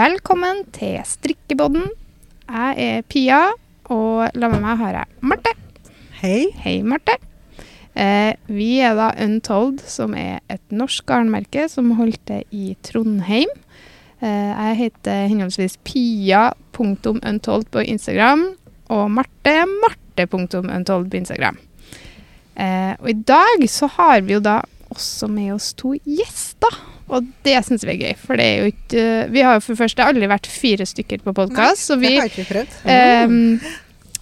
Velkommen til strikkebodden. Jeg er Pia, og la med meg har jeg Marte. Hei. Hei, Marte. Eh, vi er da Untold, som er et norsk garnmerke som holdt til i Trondheim. Eh, jeg heter henholdsvis pia.untold på Instagram og Marte marte.untold på Instagram. Eh, og i dag så har vi jo da også med oss to gjester. Og det syns vi er gøy, for det er jo ikke Vi har jo for det første aldri vært fire stykker på podkast, så vi. Um,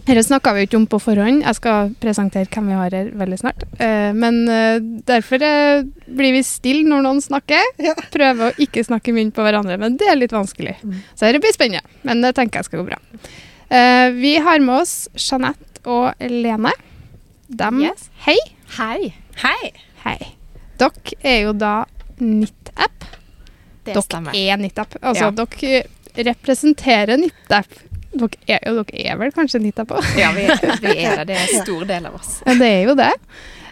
dette snakka vi jo ikke om på forhånd. Jeg skal presentere hvem vi har her veldig snart. Eh, men eh, derfor eh, blir vi stille når noen snakker. Ja. Prøver å ikke snakke i munnen på hverandre, men det er litt vanskelig. Mm. Så det blir spennende, men det tenker jeg skal gå bra. Eh, vi har med oss Jeanette og Lene. Dem Yes. Hei. Hei. Hei. Hei. Dere er jo da NittApp. Det Dere stemmer. er NitApp. Altså, Ja. dere representerer NitApp. Dere er, jo, dere er vel kanskje NitApp òg? Ja, vi, vi er det. Det er en stor del av oss. Ja, det er jo det.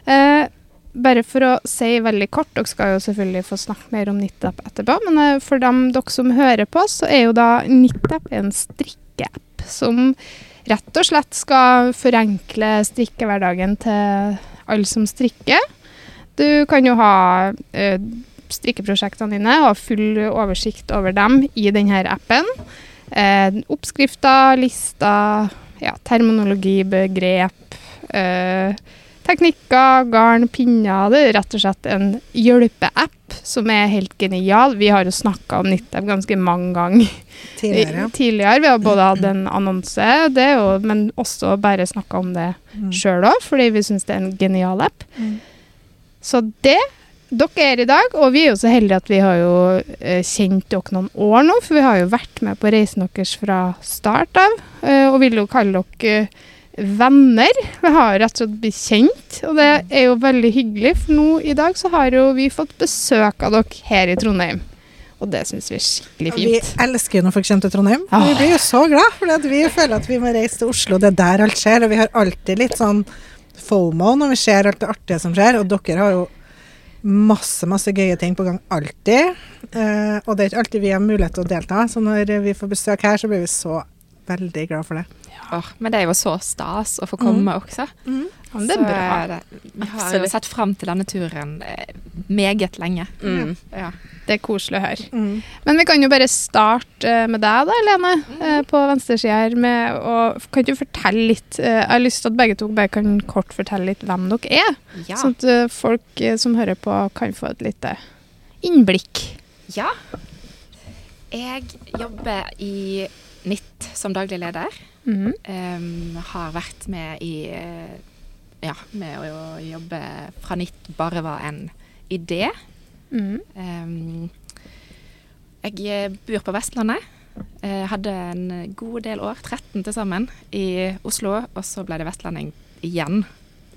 Eh, bare for å si veldig kort, dere skal jo selvfølgelig få snakke mer om NitApp etterpå, men eh, for dem dere som hører på, så er jo da NitApp en strikkeapp som rett og slett skal forenkle strikkehverdagen til alle som strikker. Du kan jo ha eh, strikkeprosjektene dine, ha full oversikt over dem i denne appen. Eh, oppskrifter, lister, ja, terminologi, begrep, eh, teknikker, garn, pinner. Det er rett og slett en hjelpeapp som er helt genial. Vi har jo snakka om NittApp ganske mange ganger Tidligere. tidligere. Vi har både hatt en annonse, det jo, men også bare snakka om det Mm. sjøl òg, fordi vi syns det er en genial app. Mm. Så det dere er i dag, og vi er jo så heldige at vi har jo eh, kjent dere noen år nå, for vi har jo vært med på reisen deres fra start av, eh, og vil jo kalle dere eh, venner. Vi har rett og slett blitt kjent, og det er jo veldig hyggelig, for nå i dag så har jo vi fått besøk av dere her i Trondheim. Og det syns vi er skikkelig Og Vi elsker jo når folk kommer til Trondheim. Ah. Vi blir jo så glad, for vi føler at vi må reise til Oslo. Det er der alt skjer. Og vi har alltid litt sånn FOMO når vi ser alt det artige som skjer. Og dere har jo masse, masse gøye ting på gang alltid. Eh, og det er ikke alltid vi har mulighet til å delta, så når vi får besøk her, så blir vi så veldig glad for det. Åh, men det er jo så stas å få komme også. Ja, det er Så bra. det- Vi har jo sett fram til denne turen eh, meget lenge. Mm. Ja. Det er koselig å høre. Mm. Men vi kan jo bare starte eh, med deg da, Lene, eh, på venstresida her. Med og kan du fortelle litt Jeg har lyst til at begge to bare kan kort fortelle litt hvem dere er. Ja. Sånn at folk som hører på, kan få et lite innblikk. ja. Jeg jobber i NIT som daglig leder. Mm -hmm. um, har vært med i eh, Ja, med å jobbe fra NIT bare var en idé. Mm -hmm. um, jeg eh, bor på Vestlandet. Jeg hadde en god del år, 13 til sammen, i Oslo. Og så ble det vestlending igjen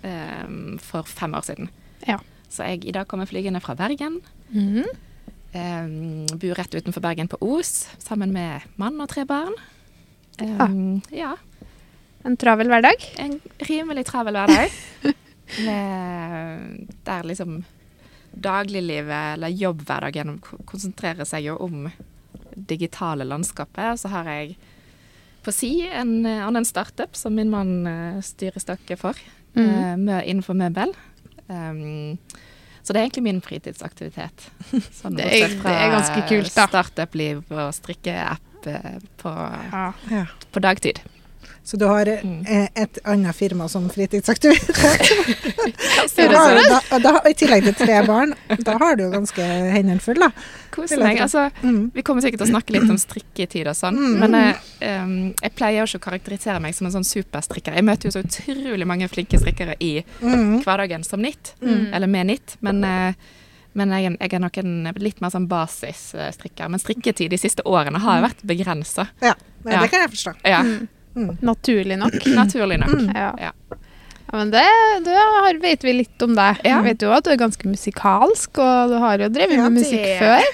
um, for fem år siden. Ja. Så jeg i dag kommer flygende fra Bergen. Mm Em, bor rett utenfor Bergen på Os, sammen med mann og tre barn. Em, ja. En travel hverdag. En rimelig travel hverdag. Med- Der liksom dagliglivet, eller jobbhverdagen, ko- konsentrerer seg jo om digitale landskapet. Og så har jeg på si en annen startup som min mann eh, styrer stokket for, mm. uh, innenfor møbel. Um, så det er egentlig min fritidsaktivitet. Sånn Det er- det er ganske kult, da. Startup-liv og strikkeapp eh, på. Ja. på dagtid. Så du har Mm. eh, et annet firma som fritidsaktivitet? Da, og da, I tillegg til tre barn, da har du jo ganske hendene fulle, da. Koser jeg meg. Altså, Mm. vi kommer sikkert til å snakke litt om strikketid og sånn, Mm. men jeg, um, jeg pleier jo ikke å karakterisere meg som en sånn superstrikker. Jeg møter jo så utrolig mange flinke strikkere i Mm. hverdagen som nytt, Mm. eller med nytt, men, uh, men jeg, jeg er nok en litt mer sånn basisstrikker. Men strikketid de siste årene har vært begrensa. Ja, det kan jeg forstå. Ja, Mm. Naturlig nok. naturlig nok. Mm. Ja. Ja. Men det, det vet vi litt om deg. Ja. Vi vet jo at du er ganske musikalsk, og du har jo drevet med musikk før.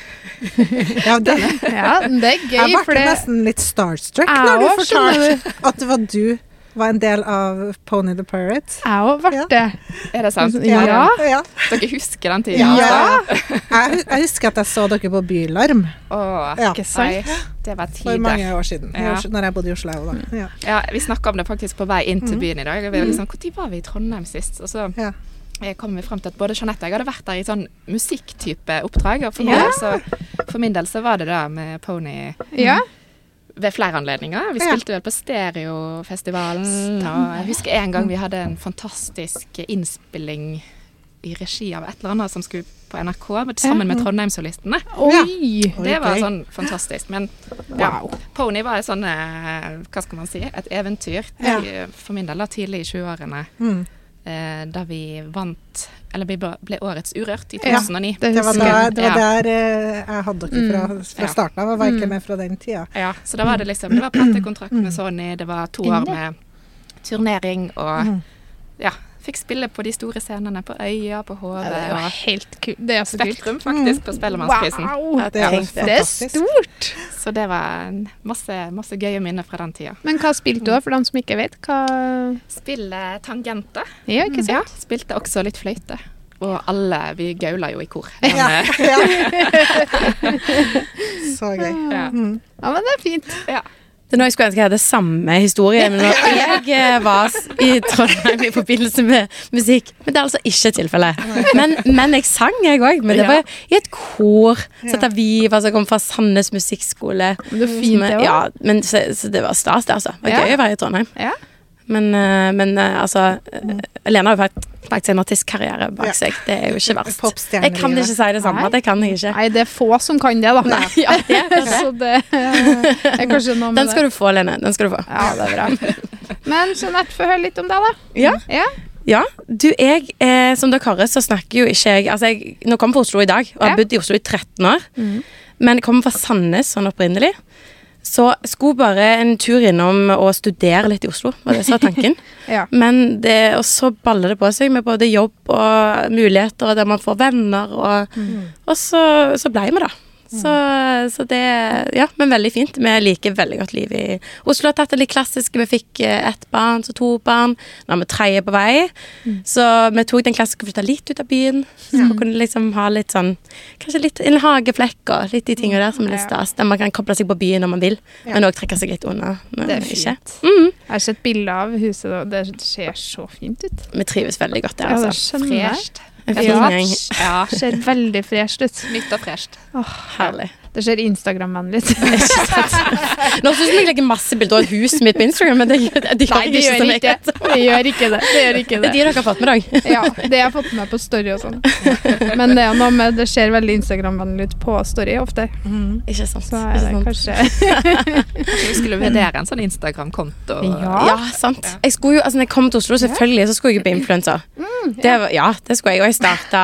Ja, det, Ja, det er jeg ble nesten litt starstruck når du fortalte at det var du var en del av Pony the Pirate. Jeg òg ble Ja. det. Er det sant? Ja. ja. Dere husker den tida? Ja. altså? Jeg, jeg husker at jeg så dere på Bylarm Åh, Ja. Ikke sant? Det var for mange år siden. Ja. Når jeg bodde i Oslo. jeg Da. Ja. Ja, vi snakka om det faktisk på vei inn Mm. til byen i dag. Vi var liksom, Når var vi i Trondheim sist? Og så Ja. eh, kom vi frem til at både Jeanette og jeg hadde vært der i sånn musikktype oppdrag. Og for, Ja. så, for min del så var det da med Pony Ja. Ved flere anledninger. Vi spilte vel på Stereofestivalen. Og jeg husker en gang vi hadde en fantastisk innspilling i regi av et eller annet som skulle på NRK, sammen med Trondheimssolistene. Oi! Det var sånn fantastisk. Men ja, Pony var et sånn eh, Hva skal man si? Et eventyr. For min del da tidlig i 20-årene. Mm. Eh, da vi vant Eller vi ble årets Urørt i Ja. 2009. Det Det var, da, det var Ja. der eh, jeg hadde dere fra, fra Ja. starten av. Jeg var ikke Mm. med fra den tida. Ja, så da var det liksom Det var platekontrakt med Sony, det var to år med turnering og Mm. ja. Fikk spille på de store scenene på Øya, på HV Ja, det var og helt kult. Det er så kult. Spektrum, faktisk, på Spellemannsprisen. Wow! Det er Ja. Det er stort. Så det var masse, masse gøye minner fra den tida. Men hva spilte du, da, for dem som ikke vet? Hva Spille tangenter. Ja, ikke Ja, sant? spilte også litt fløyte. Og alle, vi gaula jo i kor. Ja. Men, eh, ja. Så gøy. ja. Mm. Ja, men det er fint. ja. Er nå jeg skulle ønske jeg hadde samme historie, men jeg eh, var i Trondheim i forbindelse med musikk Men det er altså ikke tilfellet. Men, men jeg sang, jeg òg. Men det var i et kor. Vi som kom fra Sandnes musikkskole. Men det var fint, det var. òg. Ja, men så, så det var stas, det, altså. Det var gøy å være i Trondheim. Ja. Men, eh, men eh, altså mm. Lena har jo fakt- faktisk en artistkarriere bak Ja. seg. Det er jo ikke verst. Jeg kan ikke si det samme. Nei. Det kan jeg ikke. Nei, det er få som kan det, da. Nei, ja, det er det. Så det er kanskje noe med Den skal du få, Lene. Den skal du få. Ja, det er bra. Men Jeanette, få høre litt om deg, da. Ja. Ja. Ja, du, jeg, eh, som dere hører, så snakker jo ikke jeg Altså, jeg nå kommer fra Oslo i dag, og har Ja. bodd i Oslo i 13 år. Mm. Men jeg kommer fra Sandnes sånn opprinnelig. Så jeg skulle bare en tur innom og studere litt i Oslo, var det som var tanken. Ja. Men det, og så baller det på seg med både jobb og muligheter, og der man får venner, og, og så, så ble vi, da. Så, så det Ja, men veldig fint. Vi liker veldig godt livet i Oslo. har tatt det litt klassiske. Vi fikk eh, ett barn, så to barn. Nå har vi tredje på vei. Så vi tok den klassiske og flytta litt ut av byen. Så vi kunne liksom ha litt sånn Kanskje litt en hageflekk og litt de tingene der som er litt stas. Der man kan koble seg på byen når man vil, Ja. men òg trekke seg litt unna. Det er fint. Mhm. Jeg har sett bilder av huset, og det ser så fint ut. Vi trives veldig godt der, Ja, det er så. En fin Ja. gjeng. Ja. Ser veldig fresh ut. Nytt og fresht. Herlig. Det ser Instagram-vennlig ut. Nå syns jeg jeg legger masse bilder av huset mitt på Instagram, men det, det, det gjør Nei, det ikke gjør ikke det. Det gjør ikke det. Det gjør ikke Det er de dere har fått med deg. Ja, det jeg har fått med på story og sånn. Men det er noe med Det ser veldig Instagram-vennlig ut på story ofte. Mm. Ikke sant. Så er det sant. kanskje vi skulle vurdere en sånn Instagram-konto. Ja. Ja, sant. Jeg skulle jo, altså når jeg kom til Oslo, selvfølgelig så skulle jeg jo bli influenser. Det var- ja, det skulle jeg. Og jeg starta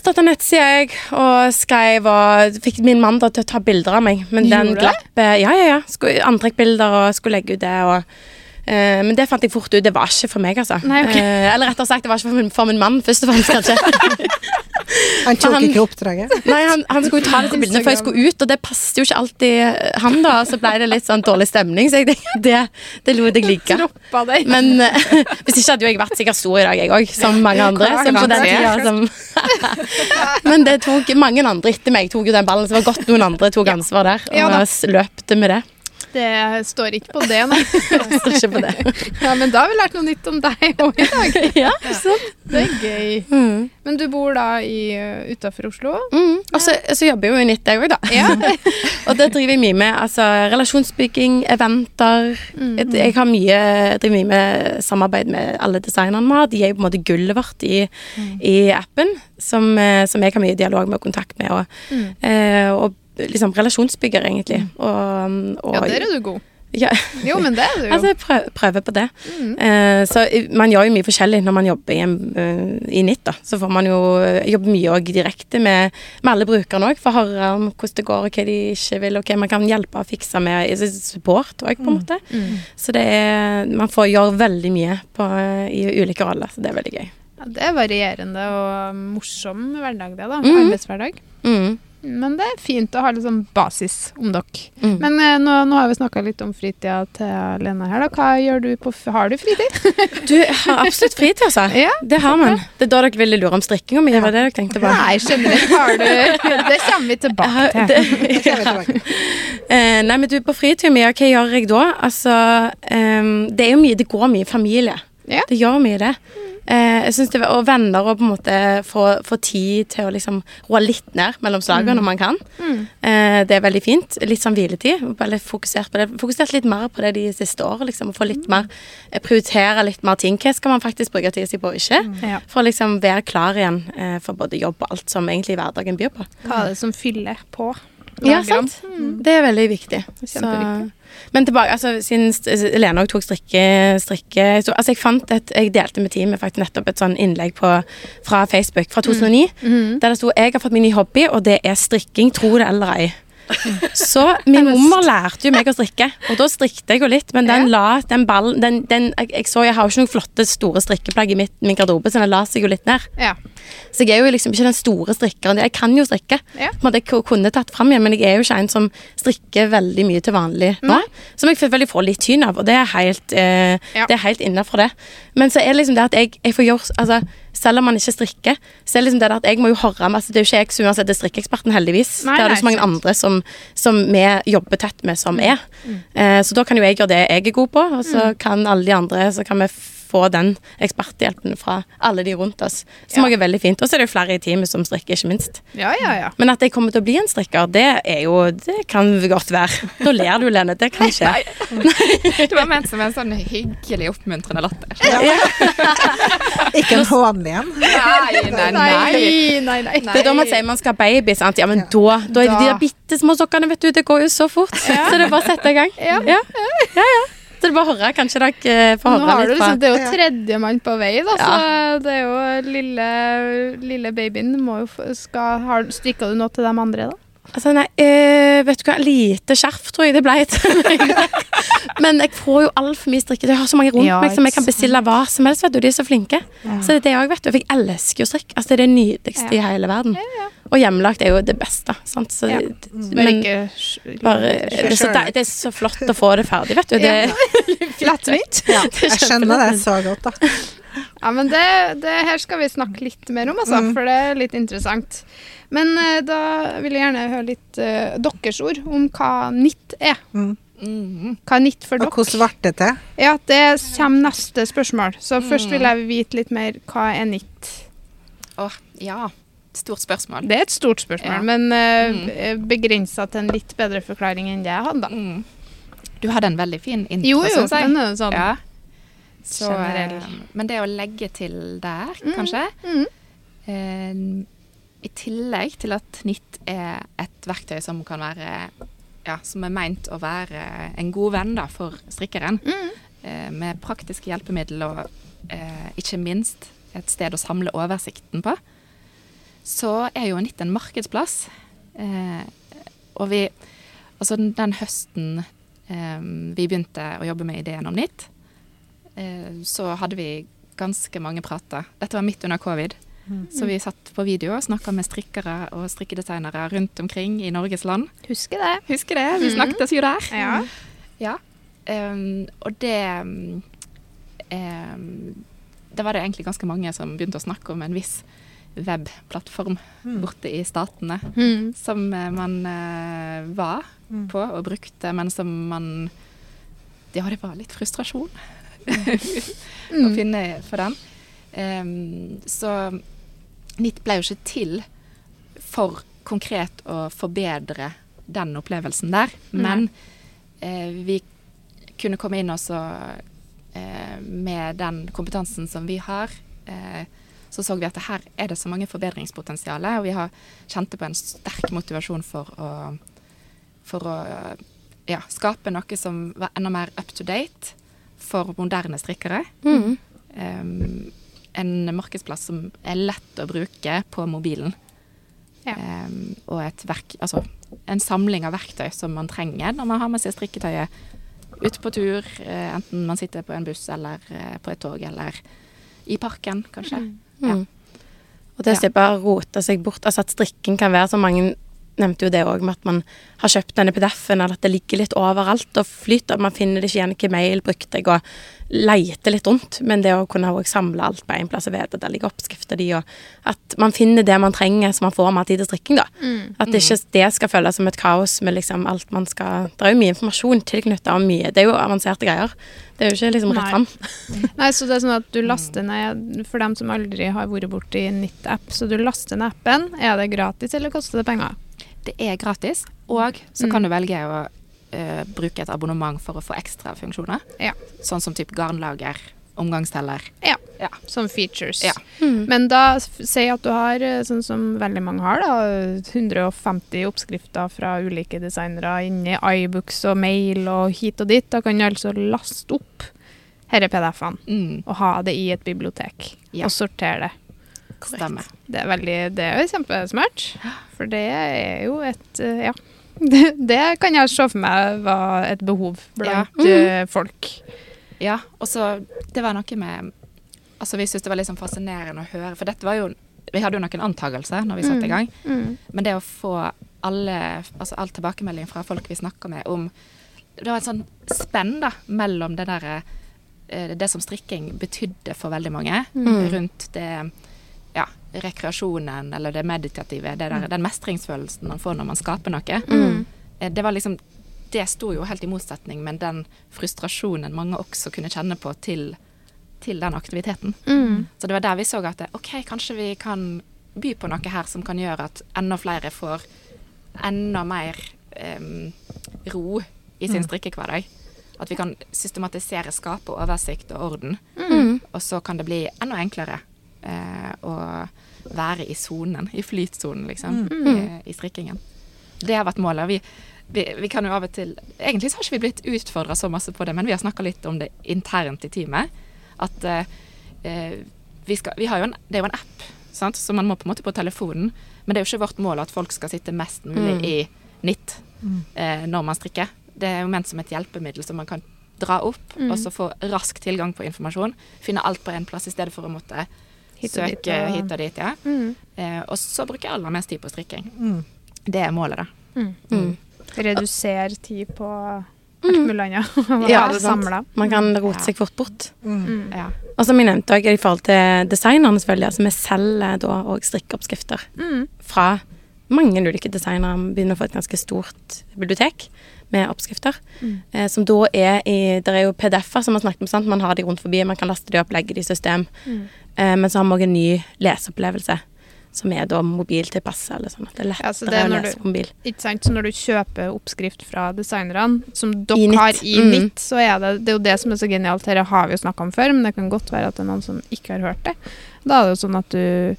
Starta nettsida, jeg, og skrev og fikk min mann da til å ta bilder av meg. Men den glapp eh, Ja, ja, ja. Antrekkbilder og skulle legge ut det. og men det fant jeg fort ut. Det var ikke for meg, altså. Nei, okay. Eh, eller rettere sagt, det var ikke for min, for min mann, først og fremst, kanskje. Han tok Han- ikke oppdraget. Nei, han, han skulle ta disse bildene før jeg skulle ut, og det passet jo ikke alltid han, da. Så ble det litt sånn dårlig stemning, så jeg det, det lot jeg ligge. Men eh, hvis ikke hadde jo jeg vært sikkert stor i dag, jeg òg, som mange andre. Som på den tida, som Men det tok mange andre etter meg tok jo den ballen, så det var godt noen andre tok ansvar der. Og Ja løpte med det. Det står ikke på det, nei. det står ikke på det. Ja, men da har vi lært noe nytt om deg òg i dag. Ja, sant? Det er gøy. Mm. Men du bor da i, uh, utafor Oslo? Mm. Og så, så jobber jeg jo i nytt, jeg òg, da. Ja. Og det driver jeg mye med. Altså relasjonsbygging, eventer. Mm. Jeg, jeg har mye, jeg driver mye med samarbeid med alle designerne vi har. De er jo på en måte gullet vårt i, i appen, som, eh, som jeg har mye dialog med og kontakt med. Og, Mm. eh, og liksom relasjonsbygger, egentlig. Og, og, Ja, der er du god. Ja, Jo, men det er du jo. altså jeg prøver, prøver på det. Mm. Eh, så eh, man gjør jo mye forskjellig når man jobber i, eh, i NIT. da. Så får man jo eh, jobbe mye òg direkte med, med alle brukerne òg, for å høre om hvordan det går, og hva de ikke vil, og hva man kan hjelpe og fikse med support òg, på en måte. Mm. Så det er, man får gjøre veldig mye på, i ulike roller, så det er veldig gøy. Ja, det er varierende og morsom hverdag, det, da. Mm. Arbeidshverdag. Mm. Men det er fint å ha litt sånn basis om dere. Mm. Men eh, nå, nå har vi snakka litt om fritida til Lena her. da. Hva gjør du på Har du fritid? Du har absolutt fritid, altså. Ja. Det har man. Det er da dere ville lure om strikkinga mi, ja. var det dere tenkte på? Nei, generelt har du Det kommer vi tilbake til. det, tilbake. Eh, nei, men du, på fritiden mi, hva gjør jeg da? Altså, um, det er jo mye, det går mye familie. Ja. Det gjør mye det. Eh, jeg synes det Og venner og på en måte få, få tid til å liksom roe litt ned mellom slagene når man kan. Mm. Eh, det er veldig fint. Litt sånn hviletid. Bare litt fokusert på det. Fokusert litt mer på det de siste årene, liksom. Og få litt mer eh, Prioritere litt mer ting. Hva skal man faktisk bruke tida si på og ikke? Ja. For å liksom være klar igjen eh, for både jobb og alt som egentlig hverdagen byr på. Hva er det som fyller på? Ja, sant. sant. Det er veldig viktig. Kjempeviktig. men tilbake, altså siden Lene òg tok strikke, strikke så, Altså, jeg fant et Jeg delte med teamet faktisk nettopp et sånn innlegg på, fra Facebook fra 2009, Mhm. der det sto 'Jeg har fått min ny hobby, og det er strikking, tro det eller ei'. Så min mormor lærte jo meg å strikke, og da strikket jeg jo litt, men den la den ballen den, den, jeg, jeg så jeg har jo ikke noen flotte store strikkeplagg i mitt, min garderobe, så den la seg jo litt ned. Ja. Så jeg er jo liksom ikke den store strikkeren. Jeg kan jo strikke. Ja. Jeg kunne tatt fram igjen, men jeg er jo ikke en som strikker veldig mye til vanlig nå. Som jeg selvfølgelig får litt tyn av, og det er helt, eh, Ja. det helt innafor det. Men så er det liksom det at jeg, jeg får gjøre altså, Selv om man ikke strikker, så er det liksom det at jeg må jo høre masse. Det er jo ikke jeg som uansett er strikkeeksperten, heldigvis. Nei, det er det så mange andre som, som vi jobber tett med, som er. Eh, så da kan jo jeg gjøre det jeg er god på, og så kan alle de andre Så kan vi få den eksperthjelpen fra alle de rundt oss. Som Ja. også er veldig fint. Og så er det jo flere i teamet som strikker, ikke minst. ja, ja, ja. Men at jeg kommer til å bli en strikker, det er jo Det kan godt være. Nå ler du, Lene. Det kan skje. Det var ment som en sånn hyggelig, oppmuntrende latter. Ikke en hån igjen. Nei, nei, nei. Nei, nei, nei. Det er da man sier man skal ha baby, sant. Ja, men da, da er det de der bitte små sokkene, vet du. Det går jo så fort. Så det er bare å sette i gang. Ja. ja. ja, er bare å høre. Kanskje dere eh, får høre litt liksom, det er jo tredjemann på vei, da, så det er jo lille, lille babyen må jo skal, har, du noe til de andre, da? Altså, nei, øh, vet du hva, lite skjerf tror jeg det ble til meg. Men jeg får jo altfor mye strikke. Jeg har så mange rundt Ja, meg som jeg kan bestille hva som helst. vet du, De er så flinke. Så det er det jeg vet du. For jeg elsker jo strikk. Altså, det er det nydeligste i hele verden. Og hjemmelagt er jo det beste. Sant? Så, Ja. det- men bare, det, er så, det er så flott å få det ferdig, vet du. Det, lettvint. Ja, jeg skjønner det så godt, da. Ja, men det, det her skal vi snakke litt mer om, altså, for det er litt interessant. Men eh, da vil jeg gjerne høre litt uh, deres ord om hva nytt er. Mm. Mm. Hva er nytt for Og hvordan ble det til? Ja, det kommer neste spørsmål. Så først vil jeg vite litt mer hva er nytt. Å, oh, ja. Stort spørsmål. Det er et stort spørsmål, Ja. men uh, Mm. begrensa til en litt bedre forklaring enn det jeg hadde. Mm. Du hadde en veldig fin intro, Jo, jo, synes jeg. den er sånn. Ja. Så, Generell. men det å legge til der, Mm. kanskje Mm. eh, I tillegg til at NIT er et verktøy som kan være ja, som er meint å være en god venn da, for strikkeren, Mm. eh, med praktiske hjelpemidler og eh, ikke minst et sted å samle oversikten på, så er jo NIT en markedsplass. Eh, og vi Altså den, den høsten eh, vi begynte å jobbe med ideen om NIT, eh, så hadde vi ganske mange prater. Dette var midt under covid. Så vi satt på video og snakka med strikkere og strikkedesignere rundt omkring i Norges land. Husker det. Husker det? Vi snakkes snakket oss jo der. Ja. Ja. Um, og det um, ehm, Da var det egentlig ganske mange som begynte å snakke om en viss webplattform borte i statene. Mm. Som eh, man uh, var Mm. på og brukte, men som man Ja, det var litt frustrasjon å Mm. finne for den. Um, så NIT ble jo ikke til for konkret å forbedre den opplevelsen der, men eh, vi kunne komme inn også eh, med den kompetansen som vi har. Eh, så så vi at her er det så mange forbedringspotensial, og vi har kjente på en sterk motivasjon for å, for å ja, skape noe som var enda mer up to date for moderne strikkere. mm. Um, en markedsplass som er lett å bruke på mobilen. Ja. Um, og et verk, altså en samling av verktøy som man trenger når man har med seg strikketøyet ut på tur, eh, enten man sitter på en buss eller eh, på et tog eller i parken, kanskje. Ja. Mm. Og det å slippe å rote seg bort, altså at strikken kan være så mange nevnte jo det òg med at man har kjøpt denne PDF-en, eller at det ligger litt overalt og flyter. Man finner det ikke igjen. Hvilken mail brukte jeg, og leter litt rundt. Men det å kunne også samle alt på én plass og vite at der ligger oppskrifter de, og at man finner det man trenger så man får mer tid til strikking, da. At det ikke det skal føles som et kaos med liksom alt man skal Det er jo mye informasjon tilknytta og mye Det er jo avanserte greier. Det er jo ikke liksom rett fram. Nei, så det er sånn at du laster ned For dem som aldri har vært borti Nitt-app, så du laster ned appen. Er det gratis, eller koster det penger? Det er gratis, og så kan du velge å uh, bruke et abonnement for å få ekstra funksjoner. Ja. Sånn som type garnlager, omgangsteller. Ja. Ja. Som features. Ja. Men da si at du har, eh, sånn som veldig mange har, da, 150 oppskrifter fra ulike designere inni iBooks og mail og hit og dit. Da kan du altså laste opp disse PDF-ene Mm, og ha det i et bibliotek. Ja. Og sortere det. Stemmer. Det er, veldig, det er jo kjempesmart. For det er jo et eh, Ja. Det, det kan jeg se for meg var et behov blant eh, folk. Ja, og så Det var noe med Altså, vi syntes det var litt sånn fascinerende å høre, for dette var jo Vi hadde jo noen antagelser når vi satte i gang, Mm. men det å få alle Altså all tilbakemelding fra folk vi snakker med om Det var et sånn spenn da, mellom det derre eh, Det som strikking betydde for veldig mange, rundt det ja, rekreasjonen eller det meditative, det der, den mestringsfølelsen man får når man skaper noe. Mm. Det var liksom Det sto jo helt i motsetning, men den frustrasjonen mange også kunne kjenne på til, til den aktiviteten. Mm. Så det var der vi så at OK, kanskje vi kan by på noe her som kan gjøre at enda flere får enda mer um, ro i sin strikkehverdag. At vi kan systematisere, skape oversikt og orden. Og så kan det bli enda enklere eh, å være i sonen, i flytsonen, liksom, i, i strikkingen. Det har vært målet. Vi, vi, vi kan jo av og til Egentlig så har ikke vi blitt utfordra så masse på det, men vi har snakka litt om det internt i teamet. At eh, eh, vi, skal, vi har jo en, det er jo en app, sant? så man må på en måte på telefonen. Men det er jo ikke vårt mål at folk skal sitte mest mulig i nitt eh, når man strikker. Det er jo ment som et hjelpemiddel som man kan dra opp, og så få rask tilgang på informasjon. Finne alt på én plass i stedet for å måtte Hit og dit, søke og- hit og dit. Ja. Mm. Eh, og så bruker jeg aller mest tid på strikking. Mm. Det er målet, da. Mm. Redusere tid på alt mulig annet. Ja, Være det er sant. samlet. Man kan rote seg fort bort. Mm. Ja. Og som jeg nevnte også, i forhold til designerne, selvfølgelig. Altså, vi selger da òg strikkeoppskrifter Mm. fra mange ulike designere. Vi begynner å få et ganske stort bibliotek med oppskrifter. Eh, som da er i Det er jo PDF-er som man snakket om, sant? man har de rundt forbi, man kan laste de opp, legge de i system. Eh, men så har vi òg en ny leseopplevelse. Som er da mobiltilpasset. eller sånn at det er lettere Ja, så det er å lese du- på mobil. Ikke sant? Så når du kjøper oppskrift fra designerne, som dere har i Mm. NIT, så er det, det er jo det som er så genialt. Dette har vi jo snakka om før, men det kan godt være at det er noen som ikke har hørt det. Da er det jo sånn at du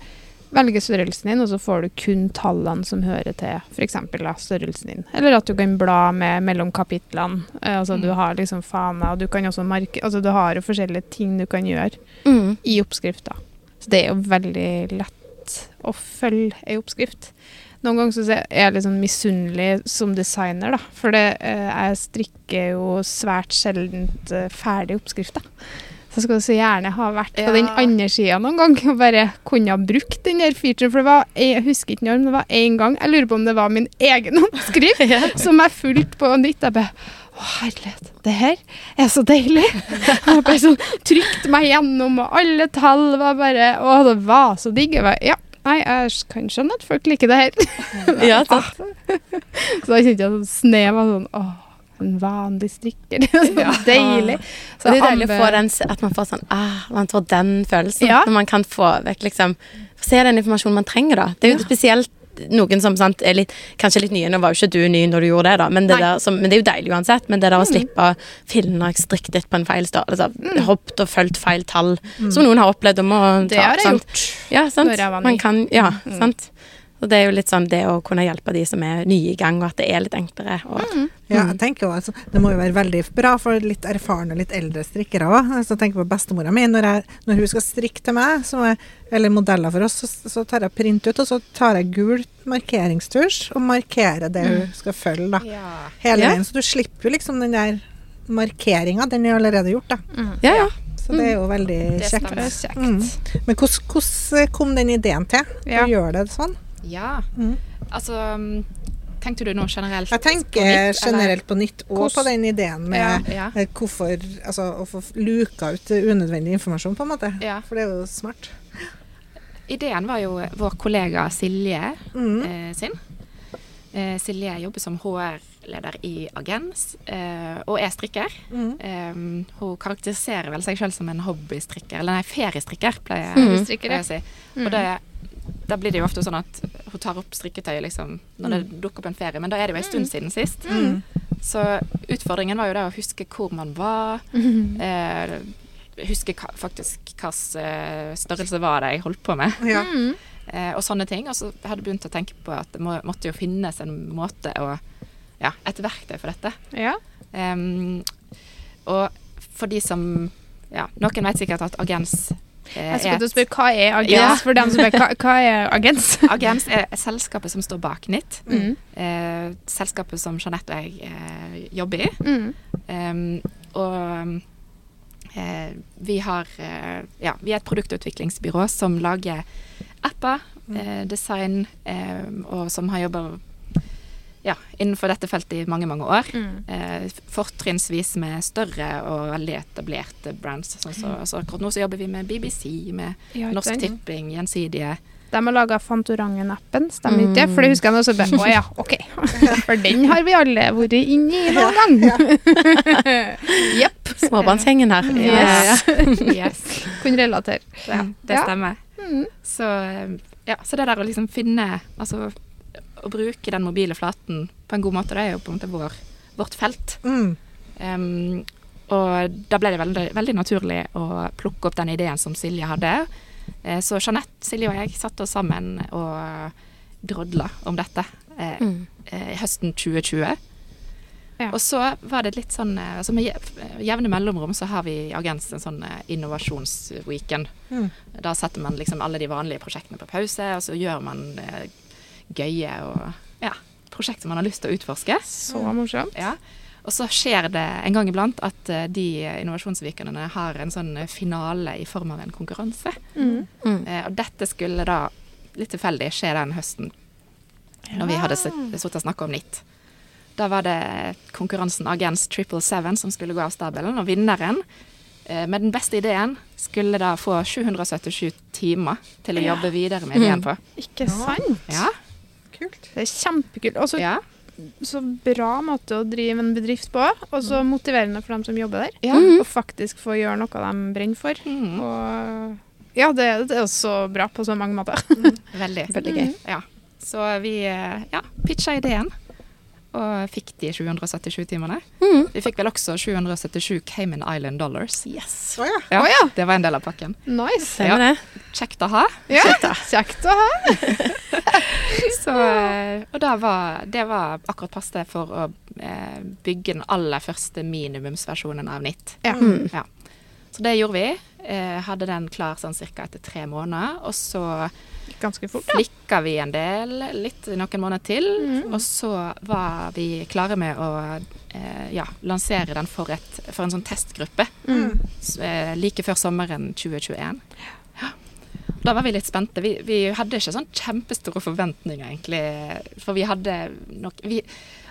velger størrelsen din, og så får du kun tallene som hører til f.eks. størrelsen din. Eller at du kan bla med mellom kapitlene. Eh, altså Du har liksom fana, og du kan også marke Altså du har jo forskjellige ting du kan gjøre Mm. i oppskrifta. Så det er jo veldig lett å følge ei oppskrift. Noen ganger så er jeg litt sånn misunnelig som designer, da. For det, eh, jeg strikker jo svært sjeldent eh, ferdig oppskrifter. Så jeg du så gjerne ha vært på Ja. den andre sida noen gang og bare kunne ha brukt den der featuren. For det var, jeg husker ikke når, men det var én gang. Jeg lurer på om det var min egen oppskrift som jeg fulgte på nytt. Jeg bare Å, herlighet, det her er så deilig. Jeg bare sånn trykte meg gjennom, og alle tall var bare Å, det var så digg. Jeg bare, ja, nei, jeg kan skjønne at folk liker det her. Ja, sant. Så da kjente jeg sånn snev av sånn Å, en vanlig strikker. Det er så deilig. Så det er deilig å få den, at man får sånn ah, Man får den følelsen. Ja. Når man kan få vekk liksom Se den informasjonen man trenger, da. Det er jo spesielt noen som sant, er litt, kanskje litt nye. Nå var jo ikke du ny når du gjorde det, da, men det, som, men det er jo deilig uansett. Men det der å slippe å finne strikket litt på en feil størrelse, altså, hoppet og fulgt feil tall, som noen har opplevd om å ta Det har jeg sant? gjort. Ja, sant. når jeg var ny. Man kan, ja, sant. Og det er jo litt sånn det å kunne hjelpe de som er nye i gang, og at det er litt enklere. Og, Ja, jeg tenker jo altså, Det må jo være veldig bra for litt erfarne, litt eldre strikkere òg. Altså, jeg tenker på bestemora mi. Når, jeg, når hun skal strikke til meg, så er, eller modeller for oss, så, så tar jeg print ut, og så tar jeg gul markeringstusj og markerer det hun skal følge. da, Hele Ja. veien. Så du slipper jo liksom den der markeringa. Den er allerede gjort, da. ja, ja. Så det er jo veldig Det kjekt. Er Kjekt. Mm. Men hvordan hvordan kom den ideen til? Ja. Å gjøre det sånn? Ja. Mm. Altså tenkte du nå generelt Jeg på tenker nytt, generelt på nytt, og på den ideen med Ja. ja. hvorfor Altså å få luka ut unødvendig informasjon, på en måte. Ja. For det er jo smart. Ideen var jo vår kollega Silje Mm. eh, sin. Eh, Silje jobber som HR-leder i Agens eh, og er strikker. Mm. Eh, hun karakteriserer vel seg selv som en hobbystrikker, eller nei, feriestrikker, pleier, Mm. Pleier jeg å si. Mm. Og det, da blir det jo ofte sånn at hun tar opp strikketøyet liksom, når det dukker opp en ferie, men da er det jo en stund siden sist. Mm. Så utfordringen var jo det å huske hvor man var, Mm. eh, huske hva, faktisk hvilken størrelse var det jeg holdt på med. Ja. Mm. Eh, og sånne ting. Og så hadde jeg begynt å tenke på at det må, måtte jo finnes en måte å Ja, et verktøy for dette. Ja. Um, og for de som Ja, noen vet sikkert at Agens eh, Jeg skulle til å spørre hva er agens, Ja. for dem som er hva, hva er agens? Agens er selskapet som står bak NIT. Mm. Eh, selskapet som Jeanette og jeg eh, jobber i. Mm. Um, og eh, vi har eh, Ja, vi er et produktutviklingsbyrå som lager apper, eh, design, eh, og som har jobba ja, innenfor dette feltet i mange, mange år. Mm. Eh, fortrinnsvis med større og veldig etablerte brands. Sånn så, altså, akkurat nå så jobber vi med BBC, med Ja, Norsk den. Tipping, Gjensidige. De har laga Fantorangen-appen, stemmer ikke det? Mm. For det husker jeg nå, så bare Å ja, OK. For den har vi alle vært inni noen gang. Jepp. Småbarnshengen her. Yes. Yes. Kunne relatere. Ja, det stemmer. Mm. Så, eh, ja, så det der å liksom finne Altså å bruke den mobile flaten på en god måte, det er jo på en måte vår, vårt felt. Mm. Um, og da ble det veldig, veldig naturlig å plukke opp den ideen som Silje hadde. Eh, så Jeanette, Silje og jeg satte oss sammen og drodla om dette eh, Mm. eh, høsten 2020. Ja. Og så var det litt sånn eh, altså Med jevne mellomrom så har vi i Agens en sånn innovasjonsweekend. Mm. Da setter man liksom alle de vanlige prosjektene på pause, og så gjør man gøye og ja, prosjekter man har lyst til å utforske. Så morsomt. Ja. Og så skjer det en gang iblant at eh, de innovasjonsvikendene har en sånn finale i form av en konkurranse. Mm. Mm. Eh, og dette skulle da litt tilfeldig skje den høsten, når vi hadde sitt- sittet og snakka om NIT. Da var det konkurransen Agens Triple Seven som skulle gå av stabelen, og vinneren eh, med den beste ideen skulle da få 777 timer til å jobbe videre med ideen på. Ikke sant? Ja. Kult. Det er kjempekult. Og så ja. så bra måte å drive en bedrift på, og så motiverende for dem som jobber der. Ja. Og faktisk få gjøre noe de brenner for. Mm. Og ja, det, det er så bra på så mange måter. Veldig. Veldig gøy. Ja. Så vi eh, ja, pitcha ideen, og fikk de 777 timene. Mm. Vi fikk vel også 777 Cayman Island dollars. Yes. Oh, ja. Ja, oh, ja. Det var en del av pakken. Nice. Ja. Kjekt å ha. Ja, kjekt å ha. Så, eh, og det var, det var akkurat passe for å eh, bygge den aller første minimumsversjonen av NIT. Ja. Mm. Ja. Så det gjorde vi. Eh, hadde den klar sånn ca. etter tre måneder. Og så Ganske fort, flikka vi en del, litt noen måneder til. Mhm. Og så var vi klare med å eh, ja, lansere den for, et, for en sånn testgruppe Mm. eh, like før sommeren 2021. Ja. Da var vi litt spente. Vi, vi hadde ikke sånn kjempestore forventninger, egentlig. For vi hadde nok vi,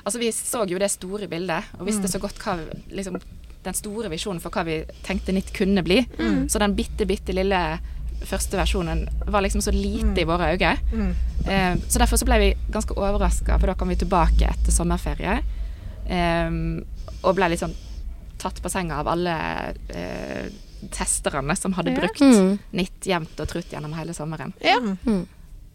Altså, vi så jo det store bildet, og visste så godt hva liksom, Den store visjonen for hva vi tenkte Nytt kunne bli. Mm. Så den bitte, bitte lille første versjonen var liksom så lite i våre øyne. Mm. Eh, så derfor så ble vi ganske overraska, for da kom vi tilbake etter sommerferie. Eh, og ble litt sånn tatt på senga av alle eh, testerne som hadde Ja. brukt Mm. Nytt jevnt og trutt gjennom hele sommeren. Ja. Mm.